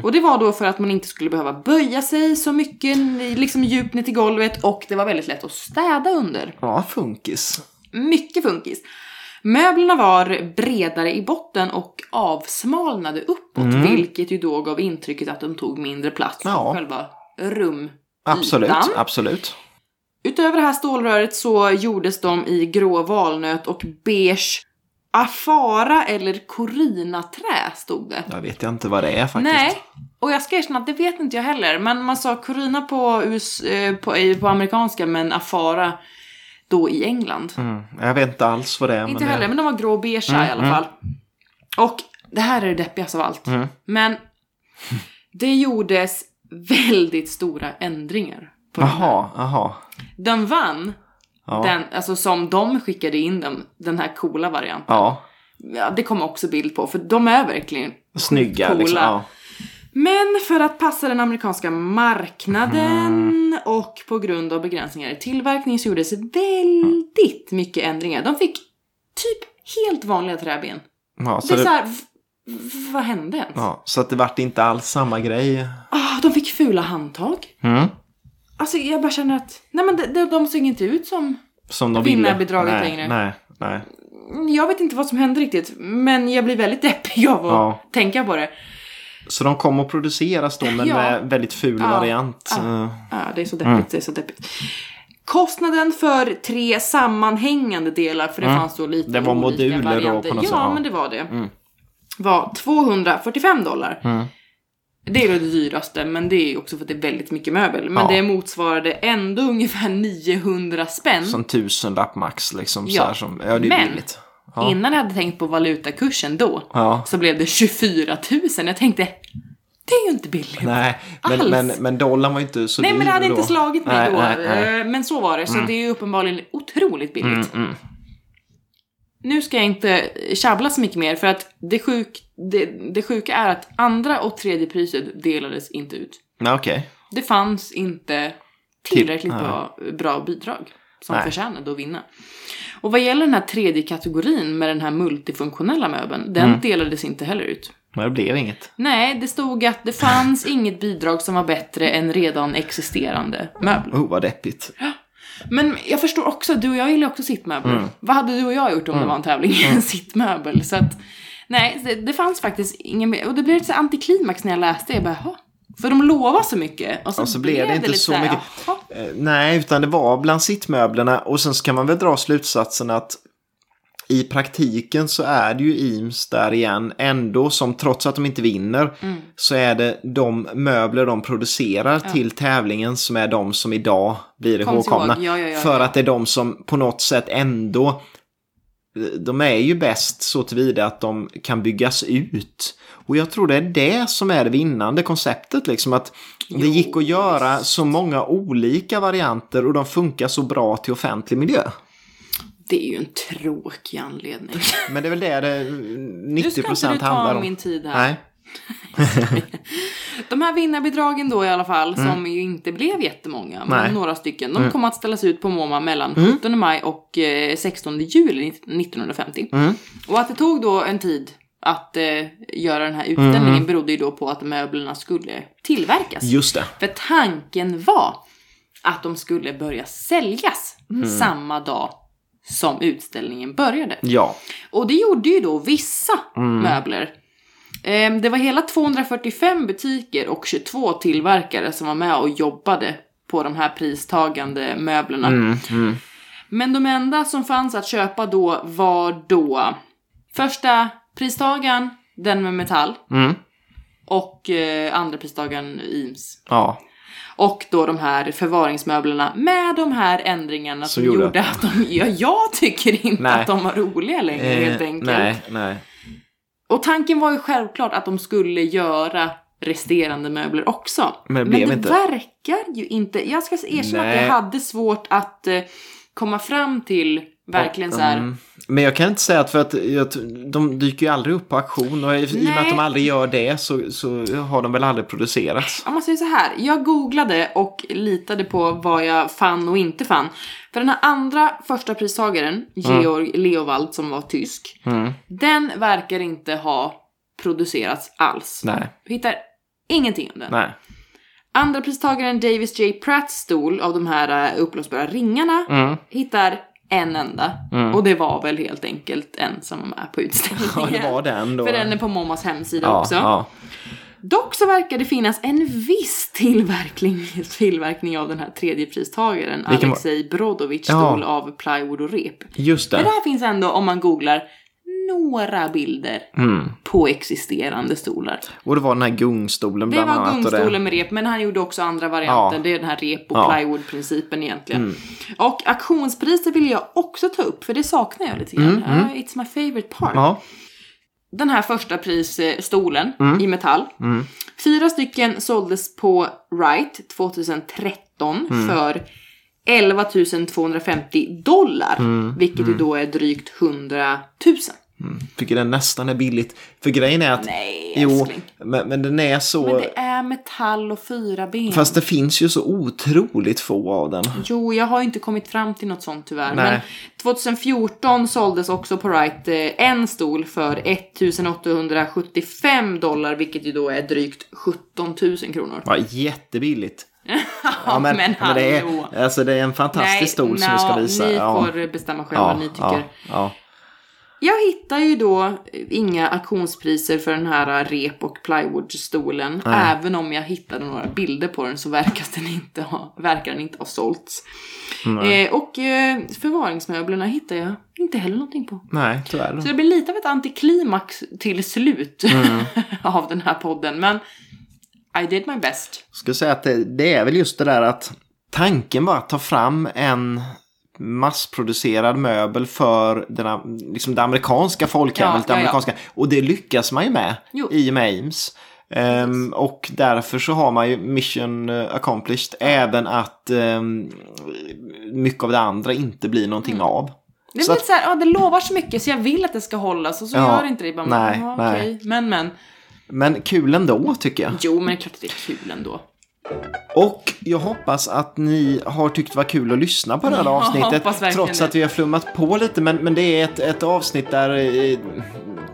Och det var då för att man inte skulle behöva böja sig så mycket liksom djupt ner till golvet och det var väldigt lätt att städa under. Ja, funkis. Mycket funkis. Möblerna var bredare i botten och avsmalnade uppåt, vilket ju då gav intrycket att de tog mindre plats Ja. själva rum. Absolut, absolut. Utöver det här stålröret så gjordes de i grå valnöt och beige afara eller korinaträ stod det. Jag vet inte vad det är faktiskt. Nej, och jag ska erkänna att det vet inte jag heller. Men man sa korina på, US, eh, på, på amerikanska men afara då i England. Mm, jag vet inte alls vad det är. Inte men heller, det... men de var grå och beige i alla fall. Och det här är det deppigaste av allt. Mm. Men det gjordes väldigt stora ändringar. På den här. Jaha, jaha. Den vann, Ja. den, alltså som de skickade in den, den här coola varianten. ja. Ja, det kommer också bild på, för de är verkligen Snygga coola. liksom. Ja. Men för att passa den amerikanska marknaden Mm. och på grund av begränsningar i tillverkning så gjordes väldigt mycket ändringar. De fick typ helt vanliga träben. Ja, Det så, är det, så här, vad hände ens? ja, så att det vart inte alls samma grej. Ah, de fick fula handtag. Mm. Alltså jag bara känner att, nej men de, de, såg inte ut som, Som de. Vinnarbidraget nej, längre. Nej, nej. jag vet inte vad som hände riktigt, men jag blir väldigt deppig av att Ja. tänka på det. Så de kom att produceras då, men Ja. med väldigt ful Ja. variant. Ja. Eh, Ja, det är så deppigt, det är så deppigt. Kostnaden för tre sammanhängande delar, för det fanns då lite Det var olika moduler då varianter. på något ja, sätt, ja. men det var det. Var 245 dollar. Mm. Det är det dyraste, men det är också för att det är väldigt mycket möbel. Men Ja. det motsvarade ändå ungefär 900 spänn. Som tusenlapp max liksom. Så Ja. här, som, ja, det är Men- billigt. Ja. Innan jag hade tänkt på valutakursen då, så blev det 24 000. Jag tänkte, det är ju inte billigt. Nej, men, Alls. men, men dollarn var ju inte så Nej dyr men det hade då. inte slagit mig Nej, då. nej, nej. Mm, Eh, Men så var det, så det är ju uppenbarligen otroligt billigt. Nu ska jag inte tjabbla så mycket mer för att det, sjuk, det, det sjuka är att andra och tredje priset delades inte ut. Nej, okej. Det fanns inte tillräckligt Till- bra, bra bidrag som Nej. förtjänade att vinna. Och vad gäller den här tredje kategorin med den här multifunktionella möbeln, den Mm. delades inte heller ut. Men det blev inget. Nej, det stod att det fanns inget bidrag som var bättre än redan existerande möbler. Oh, vad deppigt. Men jag förstår också, du och jag gillar också sittmöbler. Mm. Vad hade du och jag gjort om det var en tävling i en sittmöbel? Så att, nej, det, det fanns faktiskt ingen. Och det blev så här antiklimax när jag läste. Jag bara. För de lovar så mycket. Och så, Och så blev det inte lite så mycket. jaha. Eh, nej, utan det var bland sittmöblerna. Och sen så kan man väl dra slutsatsen att i praktiken så är det ju Eames där igen ändå som trots att de inte vinner Mm. så är det de möbler de producerar till tävlingen som är de som idag blir ihågkomna. ihåg. Ja, ja, ja, för ja. att det är de som på något sätt ändå de är ju bäst så tillvida att de kan byggas ut. Och jag tror det är det som är det vinnande konceptet. Liksom att det Jo, gick att göra så många olika varianter och de funkar så bra till offentlig miljö. Det är ju en tråkig anledning. Men det är väl det det Nu ska 90% inte du handlar ta om. min tid här. Nej. De här vinnarbidragen då i alla fall, som ju inte blev jättemånga, men Mm. Nej. Mm. några stycken, de kom att ställas ut på MoMA mellan 17 maj och eh, 16 juli 1950. Mm. Och att det tog då en tid att eh, göra den här utställningen Mm. berodde ju då på att möblerna skulle tillverkas. Just det. För tanken var att de skulle börja säljas Mm. samma dag som utställningen började. Ja. Och det gjorde ju då vissa Mm. möbler. Ehm, Det var hela 245 butiker och 22 tillverkare som var med och jobbade på de här pristagande möblerna. Mm, mm. Men de enda som fanns att köpa då var då första pristagaren, den med metall, Mm. och eh, andra pristagaren Eames. Ja. Och då de här förvaringsmöblerna med de här ändringarna som, Som gjorde- gjorde att de, ja, jag tycker inte Nej. att de var roliga längre helt Eh, enkelt. nej, nej. Och tanken var ju självklart att de skulle göra resterande möbler också. Men det blev det inte. verkar ju inte. Jag ska erkänna att Nej. jag hade svårt att eh, komma fram till verkligen så här. Mm. Men jag kan inte säga att för att jag, de dyker ju aldrig upp på auktion och i och med att de aldrig gör det så, så har de väl aldrig producerats. Om man säger så här, jag googlade och litade på vad jag fann och inte fann. För den här andra första pristagaren, Georg Leowald som var tysk, Mm. den verkar inte ha producerats alls. Nej, Jag hittar ingenting om den. nej. Andra pristagaren Davis J. Pratts stol av de här uh, uppblåsbara ringarna Mm. hittar en enda. Och det var väl helt enkelt en som var med på utställningen. Ja, det var den då. För den är på Mommas hemsida ja, också. Ja. Dock så verkar det finnas en viss tillverkning, tillverkning av den här tredje pristagaren, Vilken var- Alexej Brodovic Ja. stol av plywood och rep. Just Men det. där finns ändå, om man googlar, några bilder Mm. på existerande stolar. Och det var den här gungstolen Det bland var annat. och det- gungstolen med rep, men han gjorde också andra varianter. Ja. Det är den här rep och Ja. Mm. plywood-principen egentligen. Och auktionspriser vill jag också ta upp, för det saknar jag lite grann. Ja, it's my favorite part. Mm, Ja. Den här första prisstolen Mm. i metall. Fyra stycken såldes på Wright 2013 Mm. för 11 250 dollar. Mm. Vilket ju då är drygt 100 000. Tycker den nästan är billigt. För grejen är att... Nej, Jo, men, men den är så... Men det är metall och fyra ben. Fast det finns ju så otroligt få av den. Jo, jag har inte kommit fram till något sånt tyvärr. Nej. Men 2014 såldes också på Wright eh, en stol för 1875 dollar, vilket ju då är drygt 17 000 kronor. Ja, jättebilligt. Ja, men, det, hallå. är, alltså det är en fantastisk stol som vi ska visa. Ni ja. får bestämma själva ja, vad ni tycker. Ja. Jag hittar ju då inga auktionspriser för den här rep och plywoodstolen. Även om jag hittade några bilder på den så verkar den inte ha, verkar den inte ha sålts. Eh, och eh, förvaringsmöblerna hittar jag inte heller någonting på. Nej, tyvärr. Så det blir lite av ett antiklimax till slut av den här podden. Men I did my best. Jag skulle säga att det, det är väl just det där att tanken var att ta fram en massproducerad möbel för den, liksom det amerikanska folkhemmet. Ja, det ja, amerikanska, Och det lyckas man ju med Jo. i och med Ames. Ehm, och därför så har man ju mission eh, accomplished även att ehm, mycket av det andra inte blir någonting av. Det är Så lite så här, ja, det lovar så mycket så jag vill att det ska hållas och så Ja, gör inte det. Bara, nej, ja, nej. okej. Men men. Men kul ändå tycker jag. Jo, men det är klart att det är kul ändå. Och jag hoppas att ni har tyckt det var kul att lyssna på det här avsnittet. Trots att vi har flummat på lite. Men, men det är ett, ett avsnitt där eh,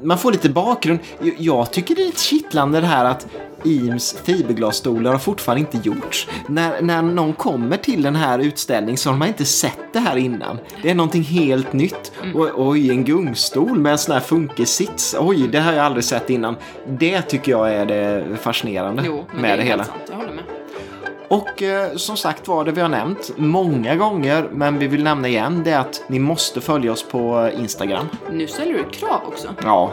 man får lite bakgrund. Jag- tycker det är lite kittlande det här att Eames fiberglasstolar har fortfarande inte gjorts. När, när någon kommer till den här utställningen så har man inte sett det här innan. Det är någonting helt nytt. Mm. Och, oj, en gungstol med en sån här funkissits. Oj, det har jag aldrig sett innan. Det tycker jag är det fascinerande Jo, med det det, hela. sant. Jag håller med. Och eh, som sagt var det vi har nämnt många gånger, men vi vill nämna igen, det är att ni måste följa oss på Instagram. Nu ställer du krav också. Ja,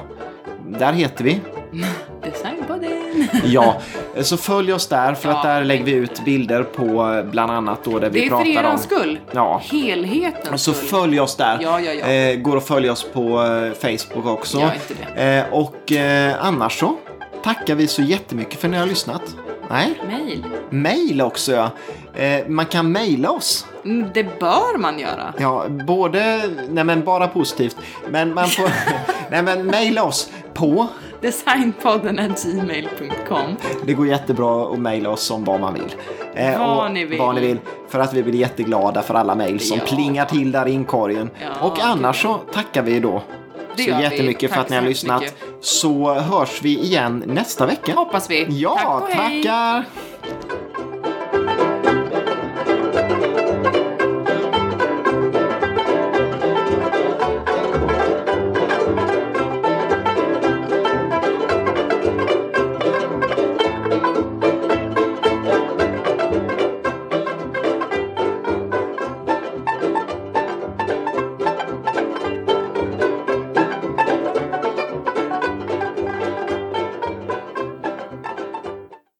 där heter vi. Designpodden. Ja, eh, så följ oss där för Ja. att där lägger vi ut bilder på eh, bland annat då där vi Det är för pratar er om. skull. Ja. Helhetens Så skull. följ oss där. Ja, ja, ja. Eh, går att följa oss på eh, Facebook också. Gör inte det. Eh, och eh, annars så tackar vi så jättemycket för att ni har lyssnat. Nej, Mail. mail också ja. Eh, man kan mejla oss. Mm, Det bör man göra. Ja, både, nej men bara positivt. Men man får, nej men mejla oss på, Designpodden gmail.com. det går jättebra att mejla oss om vad man vill. Eh, Vad ni vill. Vad ni vill. För att vi blir jätteglada för alla mejl som Ja. plingar till där i inkorgen. Ja, och annars så tackar vi då Det så vi. jättemycket för att ni har lyssnat. mycket. Så hörs vi igen nästa vecka. Hoppas vi. Ja, Tack och hej. tackar!